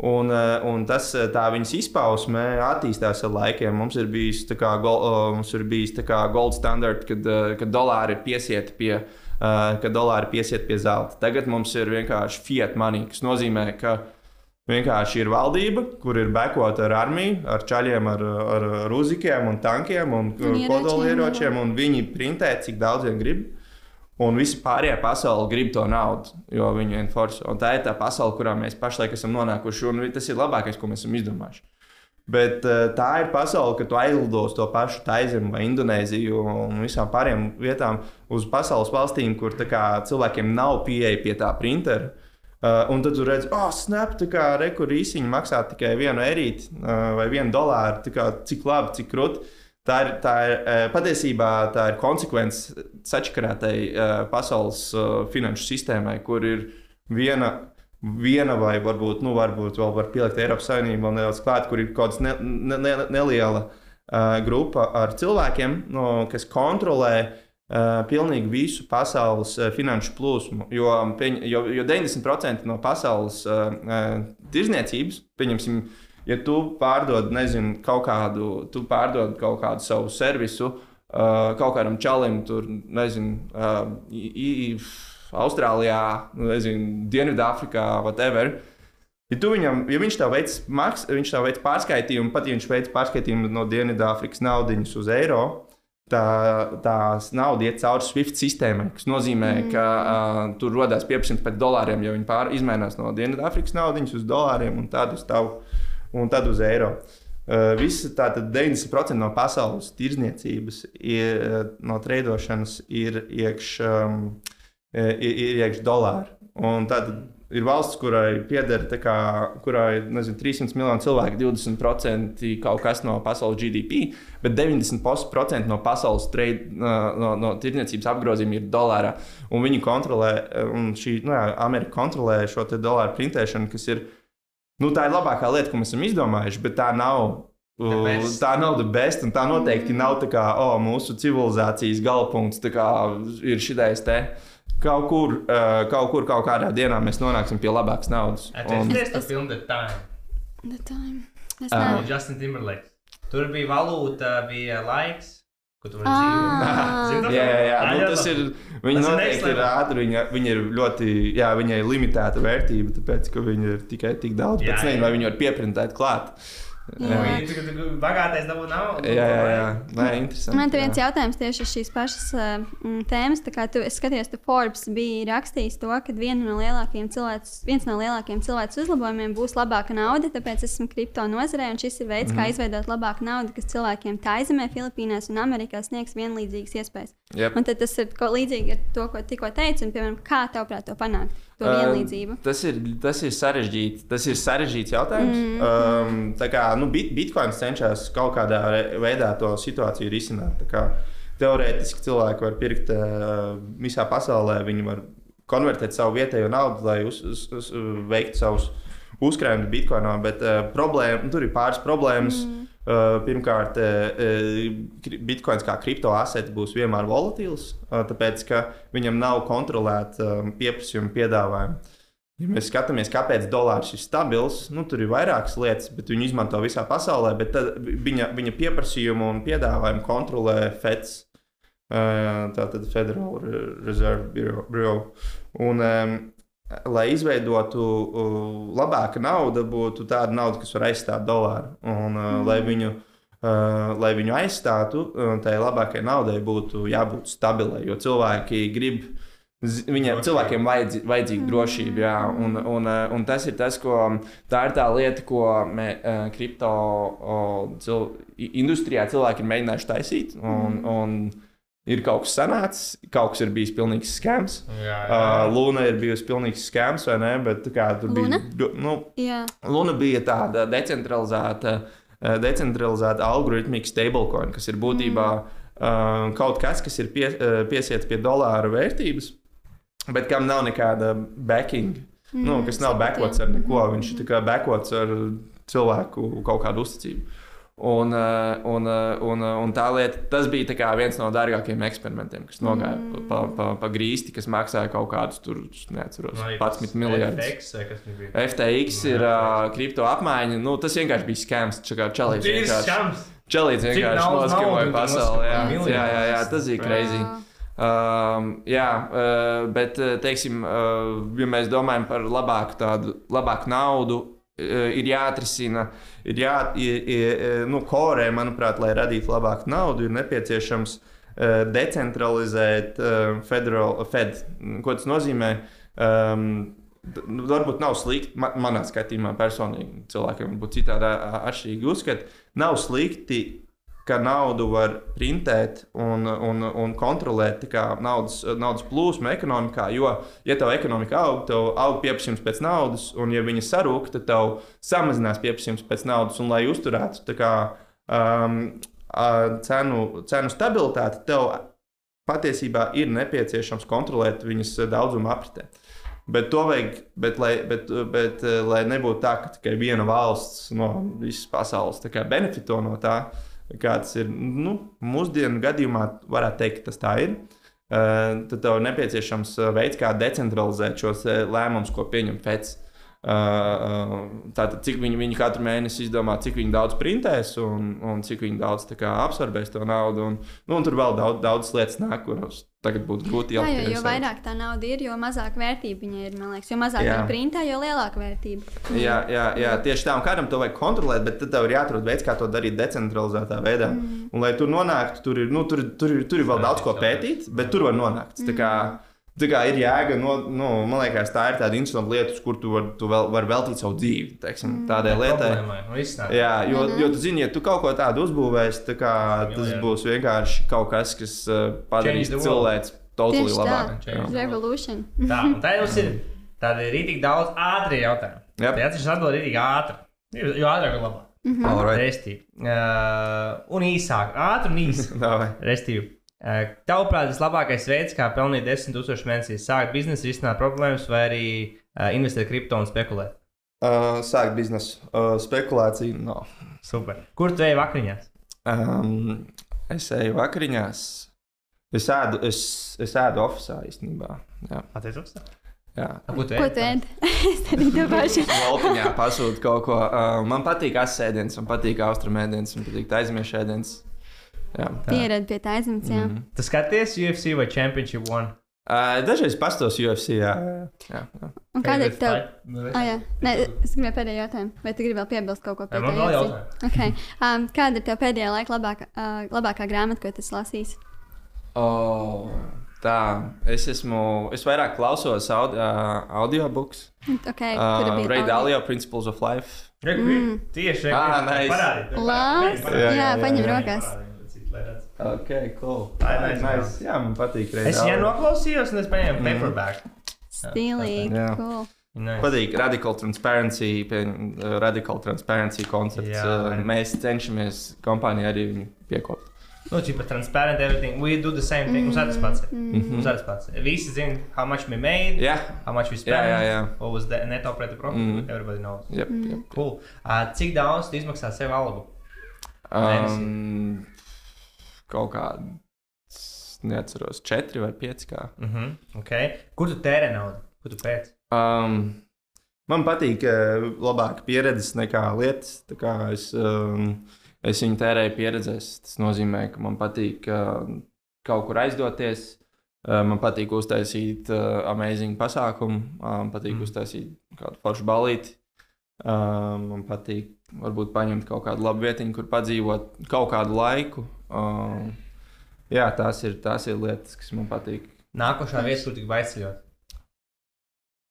Un, eh, un tas, eh, tā viņas izpausme attīstās ar laikiem. Mums ir bijis, kā, gol, mums ir bijis kā gold standard, kad, eh, kad dolāri ir piesieti pie, kad dolāri piesiet pie zelta. Tagad mums ir vienkārši fiat money, kas nozīmē, ka Vienkārši ir valdība, kur ir bekota ar armiju, ar čaļiem, ar, ar, uzikiem un tankiem un, kodolieročiem, un viņi printē, cik daudz vien grib. Un visi pārējie pasaule grib to naudu, jo viņi ir forši. Un tā ir tā pasaule, kurā mēs pašlaik esam nonākuši, un tas ir labākais, ko mēs esam izdomājuši. Bet uh, tā ir pasaule, ka tu aizlido uz to pašu Taizemi vai Indonēziju un visām pārējām vietām uz pasaules valstīm, kur kā, cilvēkiem nav pieeja pie tā printera. Uh, un tad tu redzi, oh, snap, tā kā rekurīsiņa maksā tikai vienu erīti uh, vai vienu dolāru. Kā, cik labi, cik krūti. Tā ir, tā ir uh, patiesībā tā ir konsekvence sačakarētai uh, pasaules uh, finanšu sistēmai, kur ir viena, viena vai varbūt, nu, varbūt vēl var pielikt Eiropas Savienību vēl nedaudz klāt, kur ir kaut kāda ne, ne, ne, neliela uh, grupa ar cilvēkiem, no, kas kontrolē Uh, pilnīgi visu pasaules uh, finanšu plūsmu. Jo, pieņ, jo, jo 90% no pasaules uh, tirzniecības, pieņemsim, ja tu pārdod nezinu, kaut, kādu, tu pārdod kaut kādu savu servisu uh, kaut kādam čalim, tur, nezinu, uh, Austrālijā, nu, nezinu, Dienvidāfrikā, whatever. Ja, viņam, ja viņš tev veic, maks, viņš tev veic pārskaitījumu, pat ja viņš veic pārskaitījumu no Dienvidāfrikas naudas uz eiro, tā, tās nauda iet cauri SWIFT sistēmai, kas nozīmē, mm. ka uh, tur rodas pieprasījums pēc dolāriem, jo viņi pār, izmainās no Dienvidāfrikas naudas uz dolāriem un tad uz tavu un tad uz eiro. Uh, Visa tātad 90% no pasaules tirzniecības, ir, no treidošanas ir iekšā um, ir iekšā dolāri. Un tad ir valsts, kurai pieder, kā, kurai nezinu, 300 miljoni cilvēku, 20% kaut kas no pasaules GDP, bet 90% no pasaules trade, no, no tirdzniecības apgrozījuma ir dolārā. Un viņi kontrolē, un šī nu, jā, Amerika kontrolē šo dolāru printēšanu, kas ir. Nu, tā ir labākā lieta, ko mēs esam izdomājuši, bet tā nav Tā nav tā best, un tā noteikti nav tā kā oh, mūsu civilizācijas galapunkts. Ir šis te kaut kur, uh, kaut kur, kaut kādā dienā mēs nonāksim pie labākas naudas. Un... Tas ir filmas The Time. The time. Es Uh, nezinu. Justin Timberlake. Tur bija valūta, bija laiks, ko tu vari Ah. Jā, jā, jā. Ah, Nu, jā, tas to- ir. Viņa Tas ir noteikti ir ātri. Viņa, viņa ir ļoti, jā, viņai ir limitēta vērtība, tāpēc, ka viņa ir tikai tik daudz. Jā, Pēc nezinu, vai viņu var pieprintēt klāt. Jā. Bagātais dabū naudu. Jā, jā, jā. Nē, interesanti. Man te viens jā. jautājums tieši uz šīs pašas mm, tēmas. Tā kā tu es skatījos, tu Forbes bija rakstījis to, ka viena no lielākajiem cilvēks, viens no lielākajiem cilvēku uzlabojumiem būs labāka nauda. Tāpēc esmu kripto nozarē, un šis ir veids, mm. kā Mhm. izveidot labāku naudu, kas cilvēkiem tā aizemē, Filipīnās un Amerikā sniegs vienlīdzīgas iespējas. Jep. Un tad tas ir ko līdzīgi ar to, ko tikko teicu, un, piemēram, kā tavuprāt to panākt, vienlīdzību. Tas ir, tas ir sarežģīts. Tas ir sarežģīts jautājums. Mm. Mm. Um, tā kā nu, bit, Bitcoins cenšas kaut kādā veidā to situāciju risināt. Kā Teorētiski cilvēki var pirkt uh, visā pasaulē, viņi var konvertēt savu vietējo naudu, lai uz, uz, uz, veiktu savus uzkrājumus Bitcoinā. Bet uh, problēma, tur ir pāris problēmas. Mm. Uh, pirmkārt, uh, Bitcoins kā kriptoasets būs vienmēr volatīls, tāpēc ka viņam nav kontrolēta um, pieprasījuma piedāvājuma. Ja mēs skatāmies, kāpēc dolārs ir stabils, nu, tur ir vairākas lietas, bet viņi izmanto visā pasaulē. Bet viņa, viņa pieprasījumu un piedāvājumu kontrolē FEDS, tātad Federal Reserve Bureau. Un, lai izveidotu uh, labāku naudu, būtu tāda nauda, kas var aizstāt dolāru. Un, mm. lai, viņu, uh, lai viņu aizstātu, tai labākajai naudai būtu jābūt stabilai, jo cilvēki grib. Viņiem cilvēkiem vajadz, vajadzīga drošība, jā, un, un, un tas ir tas, ko tā ir tā lieta, ko mē, kripto cil, industrijā cilvēki ir mēģinājuši taisīt. Un, un ir kaut kas sanācis, kaut kas ir bijis pilnīgs skams. Jā, jā. Uh, Luna ir bijusi pilnīgs skams, vai ne? Bet tā kā tur Luna? bija. Nu, Jā, Luna bija tāda decentralizēta, uh, decentralizēta algoritmika stablecoin, kas ir būtībā uh, kaut kas, kas ir pie, uh, piesiets pie dolāra vērtības, bet kam nav nekāda backing. Mm, nu, kas nav backots ar neko. Viņš ir tikai backots ar cilvēku kaut kādu uzticību. Un, uh, un, uh, un, uh, un tā lieta, tas bija tā viens no dārgākajiem eksperimentiem, kas nogāja mm. pa, pa, pa grīsti, kas maksāja kaut kādus tur, neatceros, arī 11 tas miljardus. FTX? FTX ir uh, kripto apmaiņa. Nu, tas vienkārši bija skams. Čelīds vienkārši, Cik vienkārši tu pasauli. Jā, jā, jā, jā, tas bija crazy. Um, jā, uh, bet, teiksim, uh, ja mēs domājam par labāku, tādu, labāku naudu, ir jāatrisina, ir jā, ir, ir, nu, korē, manuprāt, lai radītu labāku naudu, ir nepieciešams uh, decentralizēt uh, federal, Fed. Ko tas nozīmē? Um, varbūt nav slikti, man, manā skatījumā, personīgi cilvēkiem būtu citādi atšķirīgi uzskati. Nav slikti ka naudu var printēt un, un, un kontrolēt kā naudas, naudas plūsmu ekonomikā. Jo, ja tev ekonomika aug, tev aug pieprasījums pēc naudas, un ja viņa sarūk, tad tev samazinās pieprasījums pēc naudas. Un, lai uzturētu kā, um, cenu, cenu stabilitāti, tev patiesībā ir nepieciešams kontrolēt viņas daudzumu apritē. Bet to vajag, bet, lai, bet, bet, lai nebūtu tā, ka tikai viena valsts no visas pasaules benefito no tā, kāds ir nu, mūsdienu gadījumā, varētu teikt, ka tas tā ir. Uh, tad tev ir nepieciešams eh, veids, kā decentralizēt šos eh, lēmumus, ko pieņem FEDS. Tātad, cik viņi, viņi katru mēnesi izdomā, cik viņi daudz printēs un, un cik viņi daudz kā, absorbēs to naudu. Un, nu, un tur vēl daudz, daudz lietas nāk, kuras tagad būtu grūti Jā, jo, jo vairāk tā nauda ir, jo mazāk vērtība viņai ir. Liekas, jo mazāk Jā. viņa printē, jo lielāka vērtība. Jā, jā, jā, tieši tā. Un kādam to vajag kontrolēt, bet tad tev ir jāatrod veids, kā to darīt decentralizētā veidā. Mm. Un, lai tur nonāktu, tur ir, nu, tur, tur, ir, tur ir vēl daudz ko pētīt, bet tur var nonākt. Kā, tā kā ir jēga, no, nu, man liekas, tā ir tāda interesanta lieta, kur tu vari var, var veltīt savu dzīvi teiksim, tādai lietai. Problēmai, nu. Jā, jo, mm -hmm. jo tu zini, ja tu kaut ko tādu uzbūvēsi, tā kā, tas būs vienkārši kaut kas, kas uh, padarīs cilvēku totally tā. labāk. Tā, un tā jums ir tādi rītīgi daudz ātrie jautājumi. Yep. Jā, tas atbild rītīgi ātri. Jo ātrāk, jo labāk. Alright. Restī. Uh, un īsāk, ātri un īsi. Davai. Restīvi. Uh, Tavuprāt, vislabākais veids, kā pelnīt 10,000 mēnesī, sākt biznesu, risināt problēmas vai arī uh, investēt kripto un spekulēt. Uh, sākt biznesu. Uh, spekulācija. No. Super. Kur tu ej vakariņās? Um, es eju vakariņās. Es ēdu, es, es ēdu oficiālā īstenībā. Jā. Ko tu Ko ej? tu ēd? es arī to pašu. Valtiņā pasūta kaut ko. Uh, man patīk asēdiens, man patīk austrumēdiens, man patīk. Jā. Pieredzi pie tā aizņemts, jā. Mhm. Tu skaties UFC vai Championship One? Uh, dažreiz pastos UFC. Jā, jā, jā. Un kāda ir tev? Ah, jā. Nē, es gribēju pēdējo jautājumu. Vai tu gribi vēl piebilst kaut ko pie tā? jautājums. Okay. Um, kāda ir tev pēdējā laika labākā, uh, labākā grāmata, ko tu esi lasījis? Oh, tā, es esmu. Es vairāk klausos aud, uh, audiobooks. Okay, kura Uh, Ray audio? Dalio, Principles of Life. Mm. Tieši Ah, nice. parādi. Labs. Parādi, Jā, parādi. jā, paņem Parādi, rokās. lai redz. Ok, cool. Tā ir nice nice. Jā, man patīk Ray Es viņai noklausījos, un es paņēmu paperback. Stilīgi. Jā. Cool. Nice. Patīk radical transparency, uh, radical transparency koncepts. Jā, uh, mēs cenšamies kompānijā arī piekopt. Nu, čipa transparent everything. We do the same thing. Mums arī tas pats. Mhm. Mums arī tas pats. Visi zina, how much we made, Jā, how much we spent, jā, jā. jā. what was the net operating profit. Mhm. Everybody knows. Yep, yep. Cool. Uh, cik daudz tu izmaksā sev algu? Um, kaut kādā, neatceros, četri vai pieci. Uh -huh. okay. Kur tu tērē naudu? Kur tu pēc? Um, man patīk uh, labāk pieredzes nekā lietas. Es, um, es viņu tērēju pieredzēs. Tas nozīmē, ka man patīk uh, kaut kur aizdoties. Uh, man patīk uztaisīt uh, amazing pasākumu, uh, man patīk Mm. mm. uztaisīt kādu foršu balīti. Uh, man patīk varbūt paņemt kaut kādu labu vietiņu, kur padzīvot kaut kādu laiku. Uh, jā, tās ir, tās ir lietas, kas man patīk. Nākošā vieta, kur tik baidceļot.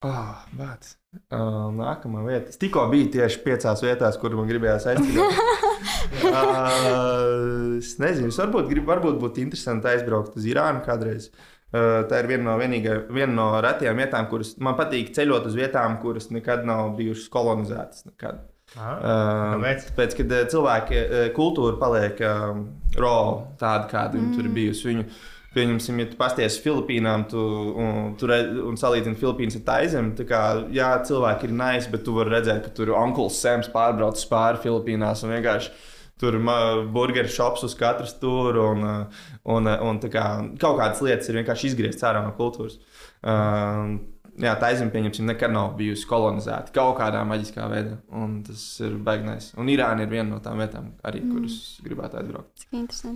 Oh, bet, uh, nākamā vieta. Es tikko biju tieši piecās vietās, kur man gribējās aizbraukt. uh, es nezinu, es varbūt, grib, varbūt būtu interesanti aizbraukt uz Irānu kādreiz. Uh, tā ir viena no, vienīgai, viena no retajām vietām, kuras man patīk ceļot uz vietām, kuras nekad nav bijušas kolonizētas. Nekad. Ah, Uh, Kāpēc? Pēc tam, kad uh, cilvēki uh, kultūra paliek uh, raw, tāda kāda mm. tur ir bijusi. Viņu, pieņemsim, ja tu pasties Filipīnām tu, un, tu re, un salīdzini Filipīnas ar Taizemi, tā kā jā, cilvēki ir nice, bet tu vari redzēt, ka tur Unkls Sams pārbrauc pāri Filipīnās un vienkārši. Tur ir burgeru shops uz katras tur, un, uh, un, uh, un tā kā, kaut kādas lietas ir vienkārši izgrieztas ārā no kultūras. Uh, jā, tā aizem, pieņemsim, nekad nav bijusi kolonizēta kaut kādā maģiskā veidā. Un tas ir baignais. Un Irāna ir viena no tām vietām, arī, mm. kuras gribētu aizbraukt.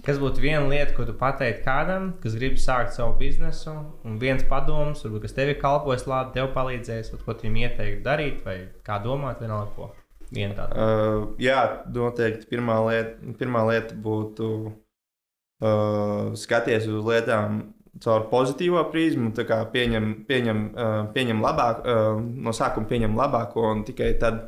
Kas būtu viena lieta, ko tu pateiktu kādam, kas grib sākt savu biznesu, un viens padoms, varbūt, kas tev ir kalpojis labi, tev palīdzēs, vai ko tu viņam ieteiktu darīt, vai kā domāt, vienalga ko. Viena tāda. Uh, jā, noteikti pirmā lieta, pirmā lieta būtu uh, skatīties uz lietām caur pozitīvo prizmu, tā kā pieņem, pieņem, uh, pieņem labāk, uh, no sākuma pieņem labāko un tikai tad,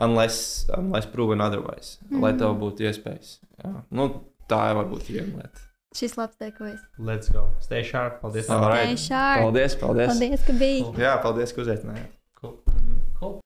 unless, unless proven otherwise, mm -hmm. lai tev būtu iespējas. Jā. Nu, tā ir varbūt viena lieta. Šis labs teikums. Let's go. Stay sharp. Paldies. Tev. right. Stay sharp. Paldies, paldies. Paldies, ka biji. Jā, paldies, ka uzaicinājāt. Cool. Cool.